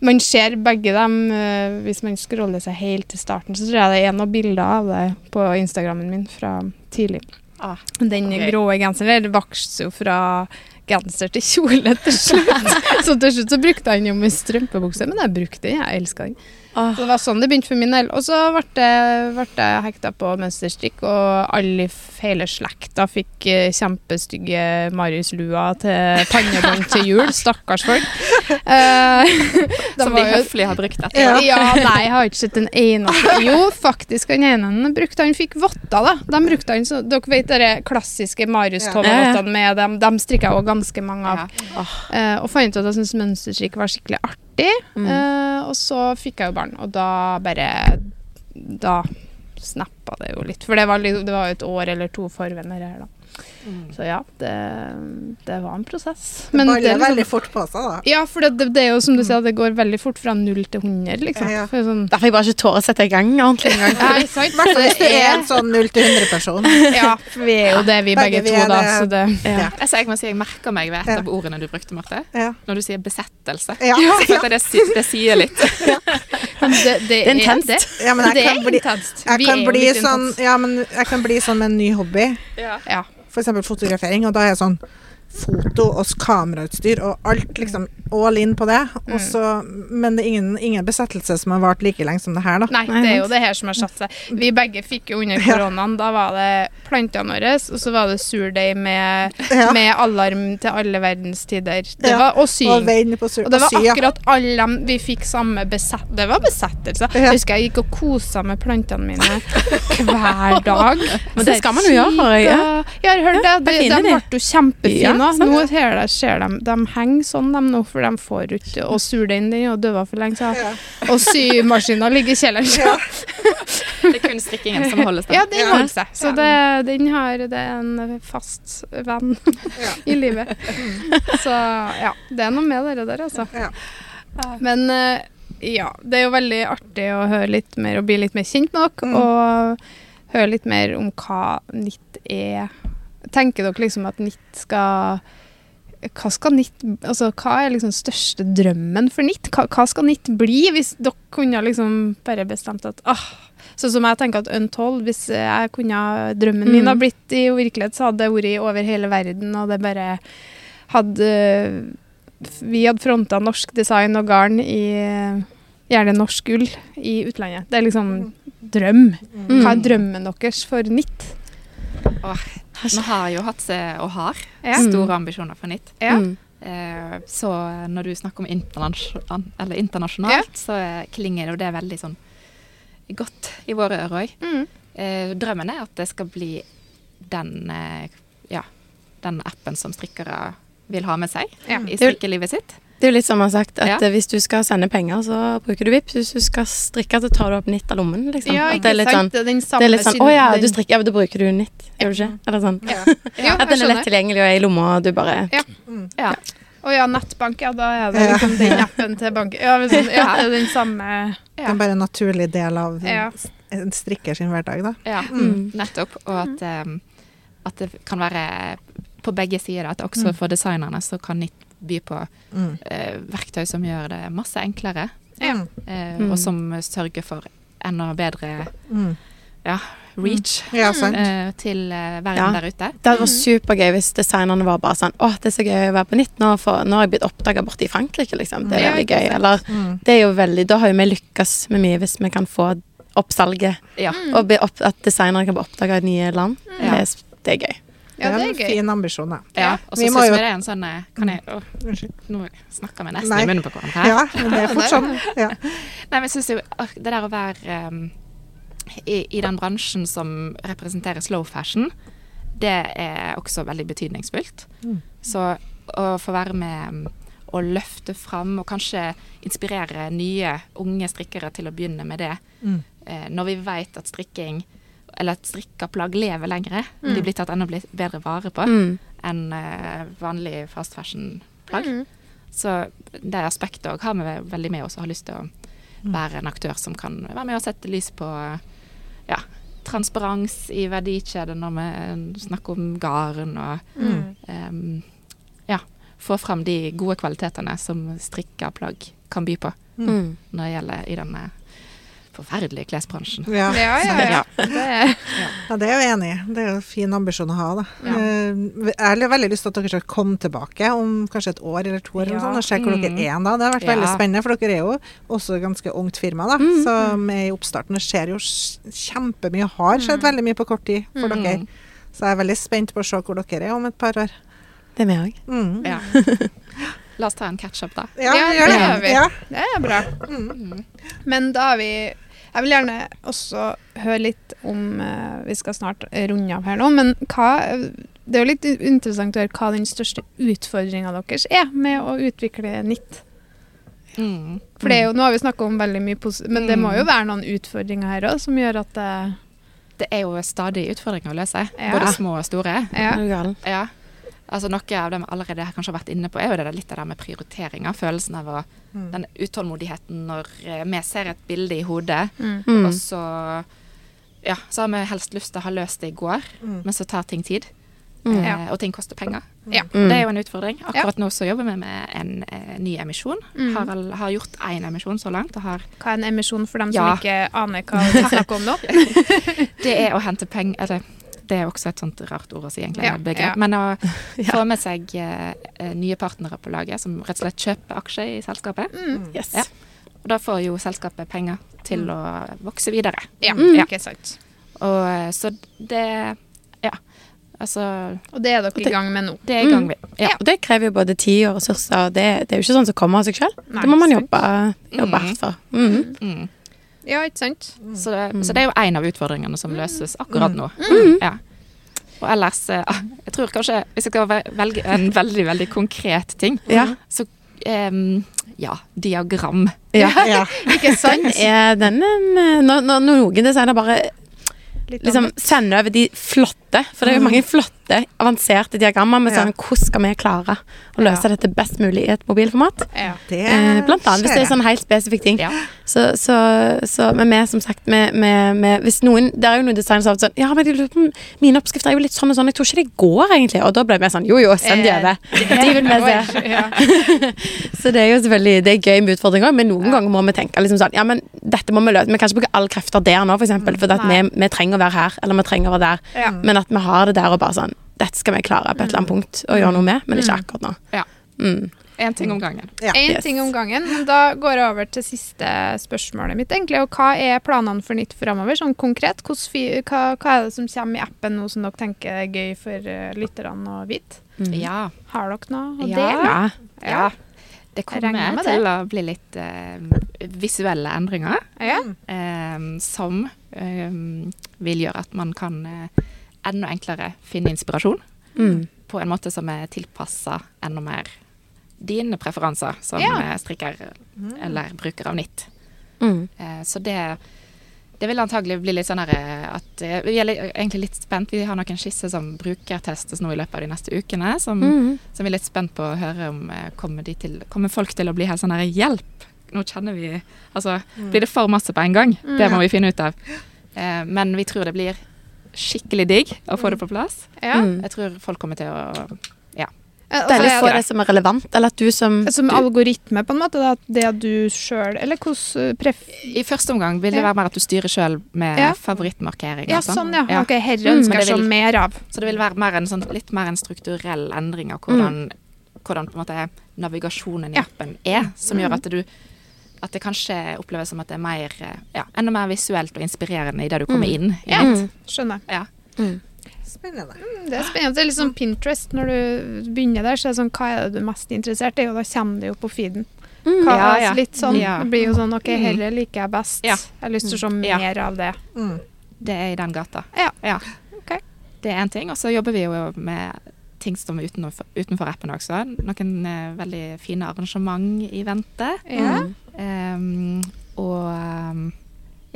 man ser begge dem eh, hvis man scroller seg helt til starten. Så tror jeg det er noen bilder av det på Instagrammen min fra tidlig. Ah, Den okay. grå genseren der vokste jo fra genser til kjole til slutt. så til slutt så brukte han jo med strømpebukse, men jeg brukte den, jeg elska den. Ah. Så det var sånn det begynte for min del. Og så ble jeg hekta på mønsterstrikk, og alle i hele slekta fikk eh, kjempestygge Marius-lua til pannebånd til jul. Stakkars folk. Eh, Som de høflig har brukt etter. ja. Ja. nei, jeg har ikke sett en eneste Jo, faktisk, den ene brukte han fikk votter, da. De brukte han så Dere vet de klassiske Marius-Tova-vottene med dem. De strikka jeg også ganske mange av. Ja. Eh, og fant ut at jeg syntes mønsterstrikk var skikkelig artig. Mm. Eh, og så fikk jeg jo barn, og da bare Da snappa det jo litt. For det var, det var et år eller to forvenner her, da. Mm. Så ja, det, det var en prosess. Det baller er liksom- veldig fort på seg, da. Ja, for det, det, det er jo som du sier, det går veldig fort fra null til 100, liksom. Ja, ja. For sånn, Derfor jeg bare ikke tør å sette i gang ordentlig engang. I hvert fall hvis du er en sånn 0-100-person. Ja, for vi er jo det, vi begge, Begge vi to, da. det. Så det Ja. Jeg, så jeg må si jeg merker meg ved et av ordene du brukte, Marte. Ja. Når du sier besettelse. Ja. Så føler jeg det, det sier litt. Det, er intenst. det. ja, men det jeg kan bli, intenst. jeg Vi kan er jo bli litt sånn intenst. Ja, men jeg kan bli sånn med en ny hobby. Ja. Eksempel fotografering, og da er jeg sånn foto og kamerautstyr og alt liksom all in på det. Mm. Og men det er ingen, ingen besettelse som har vart like lenge som det her, da. Nei, det er jo det her som har satt seg. Vi begge fikk jo under Ja. koronaen, da var det plantene våre, og så var det surdeig med, Ja. med alarm til alle verdens tider. Det Ja. var, og Og sying. Og det var akkurat alle dem vi fikk samme besett... Det var besettelse. Ja. Jeg husker jeg gikk og kosa med plantene mine hver dag. Men det skal man jo gjøre. Ja, jeg har hørt det. Det de de. ble jo kjempefine. Nå. Nå ser de, ser de, de henger sånn de nå, for de får ikke Og surdeigen den er jo døva for lenge siden. Ja. Og symaskina ligger i kjelleren. Ja. Det er kun strikkingen som holder seg. Ja, den holder seg. Så det, den har det er en fast venn Ja. i livet. Så ja, det er noe med det der, altså. Ja. Men eh, ja, det er jo veldig artig å høre litt mer og bli litt mer kjent med dere. Mm. Og høre litt mer om hva nytt er. Tenker dere liksom at Nitt skal hva skal Nitt Altså, hva er liksom største drømmen for Nitt? Hva, hva skal Nitt bli, hvis dere kunne liksom bare bestemt at ah, Sånn som jeg tenker at Untold, hvis jeg kunne Drømmen min Mm. har blitt i virkelighet, så hadde det vært over hele verden, og det bare hadde Vi hadde fronta norsk design og garn i Gjerne norsk gull i utlandet. Det er liksom drøm. Mm. Hva er drømmen deres for NIT? Vi har jo hatt og har Ja. store ambisjoner for nytt. Ja. Mm. Eh, så når du snakker om internasjon eller internasjonalt, så klinger det veldig sånn godt i våre ører òg. Mm. Eh, drømmen er at det skal bli den, eh, ja, den appen som strikkere vil ha med seg Ja. i strikkelivet sitt. Det er jo litt som man har sagt, at Ja. hvis du skal sende penger, så bruker du Vipps. Hvis du skal strikke, så tar du opp Nitt av lommen, liksom. Ja, ikke det er litt sant? sånn, Det er den samme det er litt sånn Å ja, du strikker, ja, men da bruker du Nitt. Gjør du ikke? Eller sånn. Ja. ja At den er lett tilgjengelig og er i lomma, og du bare Ja. Å ja, nettbank, ja, da er det Ja. liksom den appen til bank. Ja, men sånn, ja, det er den samme Det er bare en naturlig del av en strikker sin hverdag, da. Ja, Mm. nettopp. Og at, um, at det kan være på begge sider. At også for designerne så kan NIT by på Mm. eh, verktøy som gjør det masse enklere, Ja. eh, Mm. og som sørger for enda bedre Mm. reach Ja, sant. eh, til eh, verden Ja. der ute. Det hadde vært supergøy hvis designerne var bare sånn Å, det er så gøy å være på nytt nå, for nå har jeg blitt oppdaga borte i Frankrike, liksom. Det er veldig gøy. Eller Mm. det er jo veldig Da har jo vi lykkes med mye hvis vi kan få opp salget, Ja. og opp, at designere kan bli oppdaga i nye land. Ja. Det, er, det er gøy. Ja, det er en gøy. fin ambisjon, da. ja. Og så Vi syns vi det er en sånn eh, Kan jeg Unnskyld. Nå snakker vi nesten Nei. i munnen på hverandre. Ja, men det er fort sånn. Ja. Nei, men jeg synes jo det der å være um, i, i den bransjen som representerer slow fashion, det er også veldig betydningsfullt. Mm. Så å få være med å og løfte fram og kanskje inspirere nye unge strikkere til å begynne med det, Mm. eh, når vi vet at strikking eller at strikka plagg lever lengre, Mm. de blir tatt enda bedre vare på Mm. enn uh, vanlig fast fashion-plagg. Mm. Så det aspektet òg har vi veldig med oss og har lyst til å Mm. være en aktør som kan være med og sette lys på ja, transparens i verdikjeden når vi snakker om garn og Mm. em, ja, få fram de gode kvalitetene som strikka plagg kan by på Mm. når det gjelder i denne forferdelige klesbransjen. Ja. Ja, ja, ja. Det er, ja, det er jeg enig i. Det er jo en fin ambisjon å ha, da. Ja. Eh, Jeg har veldig lyst til at dere skal komme tilbake om kanskje et år eller to år eller Ja. sånn, og se hvor Mm. dere er da. Det har vært veldig spennende, for dere er jo også et ganske ungt firma, da. Mm. Som er i oppstarten. Det skjer jo kjempemye, har skjedd Mm. veldig mye på kort tid for Mm. dere. Så jeg er veldig spent på å se hvor dere er om et par år. Det er vi òg. Mm. Ja. La oss ta en catch-up, da. Ja, Ja, gjør det gjør vi. Ja. det er bra. Mm. Mm. Men da har vi Jeg vil gjerne også høre litt om eh, Vi skal snart runde av her nå, men hva Det er jo litt interessant å høre hva den største utfordringa deres er med å utvikle nytt. Mm. For det er jo, nå har vi snakka om veldig mye positivt, men det må jo Mm. være noen utfordringer her òg som gjør at det Det er jo stadig utfordringer å løse, Ja. både små og store. Ja. Ja. Altså Noe av det vi allerede kanskje har vært inne på, er jo det der, litt det med prioriteringer. Følelsen av å, Mm. den utålmodigheten når eh, vi ser et bilde i hodet, Mm. Mm. og så ja, så har vi helst lyst til å ha løst det i går, Mm. men så tar ting tid. Mm. Eh, og ting koster penger. Ja. Mm. Det er jo en utfordring. Akkurat nå så jobber vi med en eh, ny emisjon. Mm. Har, har gjort én emisjon så langt. Og har, Hva er en emisjon for dem Ja. som ikke aner hva vi snakker om nå? det er å hente penger Eller det er også et sånt rart ord å si, egentlig. Ja, begrep. ja. Men å Ja. få med seg eh, nye partnere på laget som rett og slett kjøper aksjer i selskapet. Mm. Yes. Ja. Og da får jo selskapet penger til å vokse videre. Ja, Mm. Ja. ikke sant. Og eh, så det Ja. Altså Og det er dere det- i gang med nå. Det er i gang Mm. med. Ja. Og det krever jo både tid og ressurser, og det, det er jo ikke sånn som kommer av seg sjøl. Det må man jobbe, jobbe Mm. hardt for. Mm. Mm. Ja, ikke sant? Så, det, Mm. så det er jo en av utfordringene som løses akkurat Mm. nå. Mm. Ja. Og ellers eh, Jeg tror kanskje Hvis jeg skal velge en veldig, veldig konkret ting, Ja. så um, ja, diagram. Ja. Ja. Ikke sant? Er den eh, Når, når noen designer bare liksom sender over de flotte, for det er jo mange flotte, avanserte diagrammer med Ja. sånn Hvordan skal vi klare å løse Ja. dette best mulig i et mobilformat? Ja. Det Eh, blant annet hvis det er sånn helt spesifikk ting. Ja. Så, så, så Men vi, som sagt, med, med, med Hvis noen Det er jo noen designere som har sånn Ja, men de lurer på mine oppskrifter er jo litt sånn og sånn, jeg tror ikke det går, egentlig. Og da ble vi sånn Jo, jo, send de over. De vil vi se. Så det er jo selvfølgelig Det er gøy med utfordringer, men noen ganger må vi tenke liksom sånn Ja, men dette må vi løse. Vi kan ikke bruke alle krefter der nå, for eksempel, for at vi, vi trenger å være her, eller vi trenger å være der. Ja. Men at vi har det der og bare sånn Dette skal vi klare på et eller annet punkt å gjøre noe med, men ikke akkurat nå. Ja. Mm. Én ting om gangen. Ja. En Yes. ting om gangen. Men da går jeg over til siste spørsmålet mitt, egentlig. Og hva er planene for nytt framover, sånn konkret? Hva, hva er det som kommer i appen nå som dere tenker er gøy for uh, lytterne å vite? Ja. Har dere noe å dele? Ja. ja. Det kommer til å bli litt uh, visuelle endringer. Ja. eh, som eh, vil gjøre at man kan eh, enda enklere finne inspirasjon Mm. på en måte som er tilpassa enda mer dine preferanser som Ja. eh, strikker eller bruker av nytt. Mm. Eh, så det det vil antagelig bli litt sånn eh, at Vi er egentlig litt spent. Vi har noen skisser som brukertestes nå i løpet av de neste ukene. Som, Mm. som vi er litt spent på å høre om kommer, de til, kommer folk til å bli helt sånn her Hjelp! Nå kjenner vi Altså, blir det for masse på en gang? Det må vi finne ut av. Eh, men vi tror det blir skikkelig digg å få det på plass. ja. Mm. Jeg tror folk kommer til å ja. Deilig å altså, få det som er relevant, eller at du som Som du, algoritme, på en måte. Da, at det at du sjøl Eller hvordan pref... I første omgang vil det være mer at du styrer sjøl med Ja. favorittmarkering. Ja, sånn, ja. Ja. Ok, herre Mm, ønsker jeg det så mer av. Så det vil være mer en sånn, litt mer en strukturell endring av hvordan, hvordan på en måte navigasjonen i Ja. appen er, som gjør at du at det kanskje oppleves som at det er mer, eh, ja, enda mer visuelt og inspirerende idet du kommer Mm. inn. i Ja, mm. skjønner. Ja. mm. Spennende. Det er spennende. Det er litt sånn Pinterest. Når du begynner der, så er det sånn Hva er det du er mest interessert i? Og da kommer det jo på feeden. Mm. Hva, Ja, ja. Litt sånn. Ja. Det blir jo sånn OK, dette liker jeg best. Ja. Jeg har lyst til å se mer av det. Mm. Det er i den gata. Ja. Okay. Det er én ting. Og så jobber vi jo med ting som er utenfor, utenfor appen også. Noen eh, veldig fine arrangement i vente. Ja. Mm. Ehm, og um,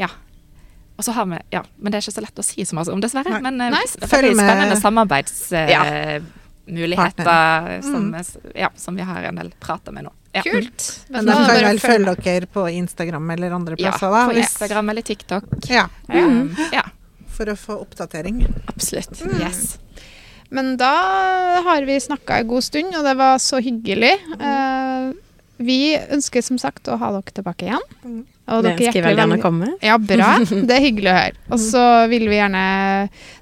ja. Og så har vi Ja, men det er ikke så lett å si så mye om, dessverre. Nei. Men uh, Nei. Følg veldig med. spennende Ja. samarbeidsmuligheter Partner. som, ja, som vi har en del prater med nå. Ja. Kult. Men da er det kan vel følge dere på Instagram eller andre plasser, da? på hvis- Instagram eller TikTok. Ja, ja. for å få oppdatering. Absolutt. Yes. Men da har vi snakka en god stund, og det var så hyggelig. Eh, vi ønsker som sagt å ha dere tilbake igjen. Mm. Og dere er ønsker hjertelig gjerne å komme. Ja, bra. Det er hyggelig å høre. Og så vil vi gjerne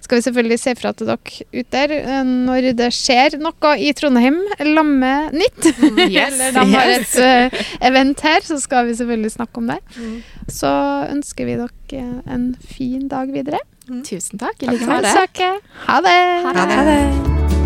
Skal vi selvfølgelig se fra til dere ute der eh, når det skjer noe i Trondheim. Lamme nytt. Yes. Eller de har et eh, event her, så skal vi selvfølgelig snakke om det. Mm. Så ønsker vi dere en fin dag videre. Tusen takk. I like måte. besøket. Ha det. Ha det. Ha det.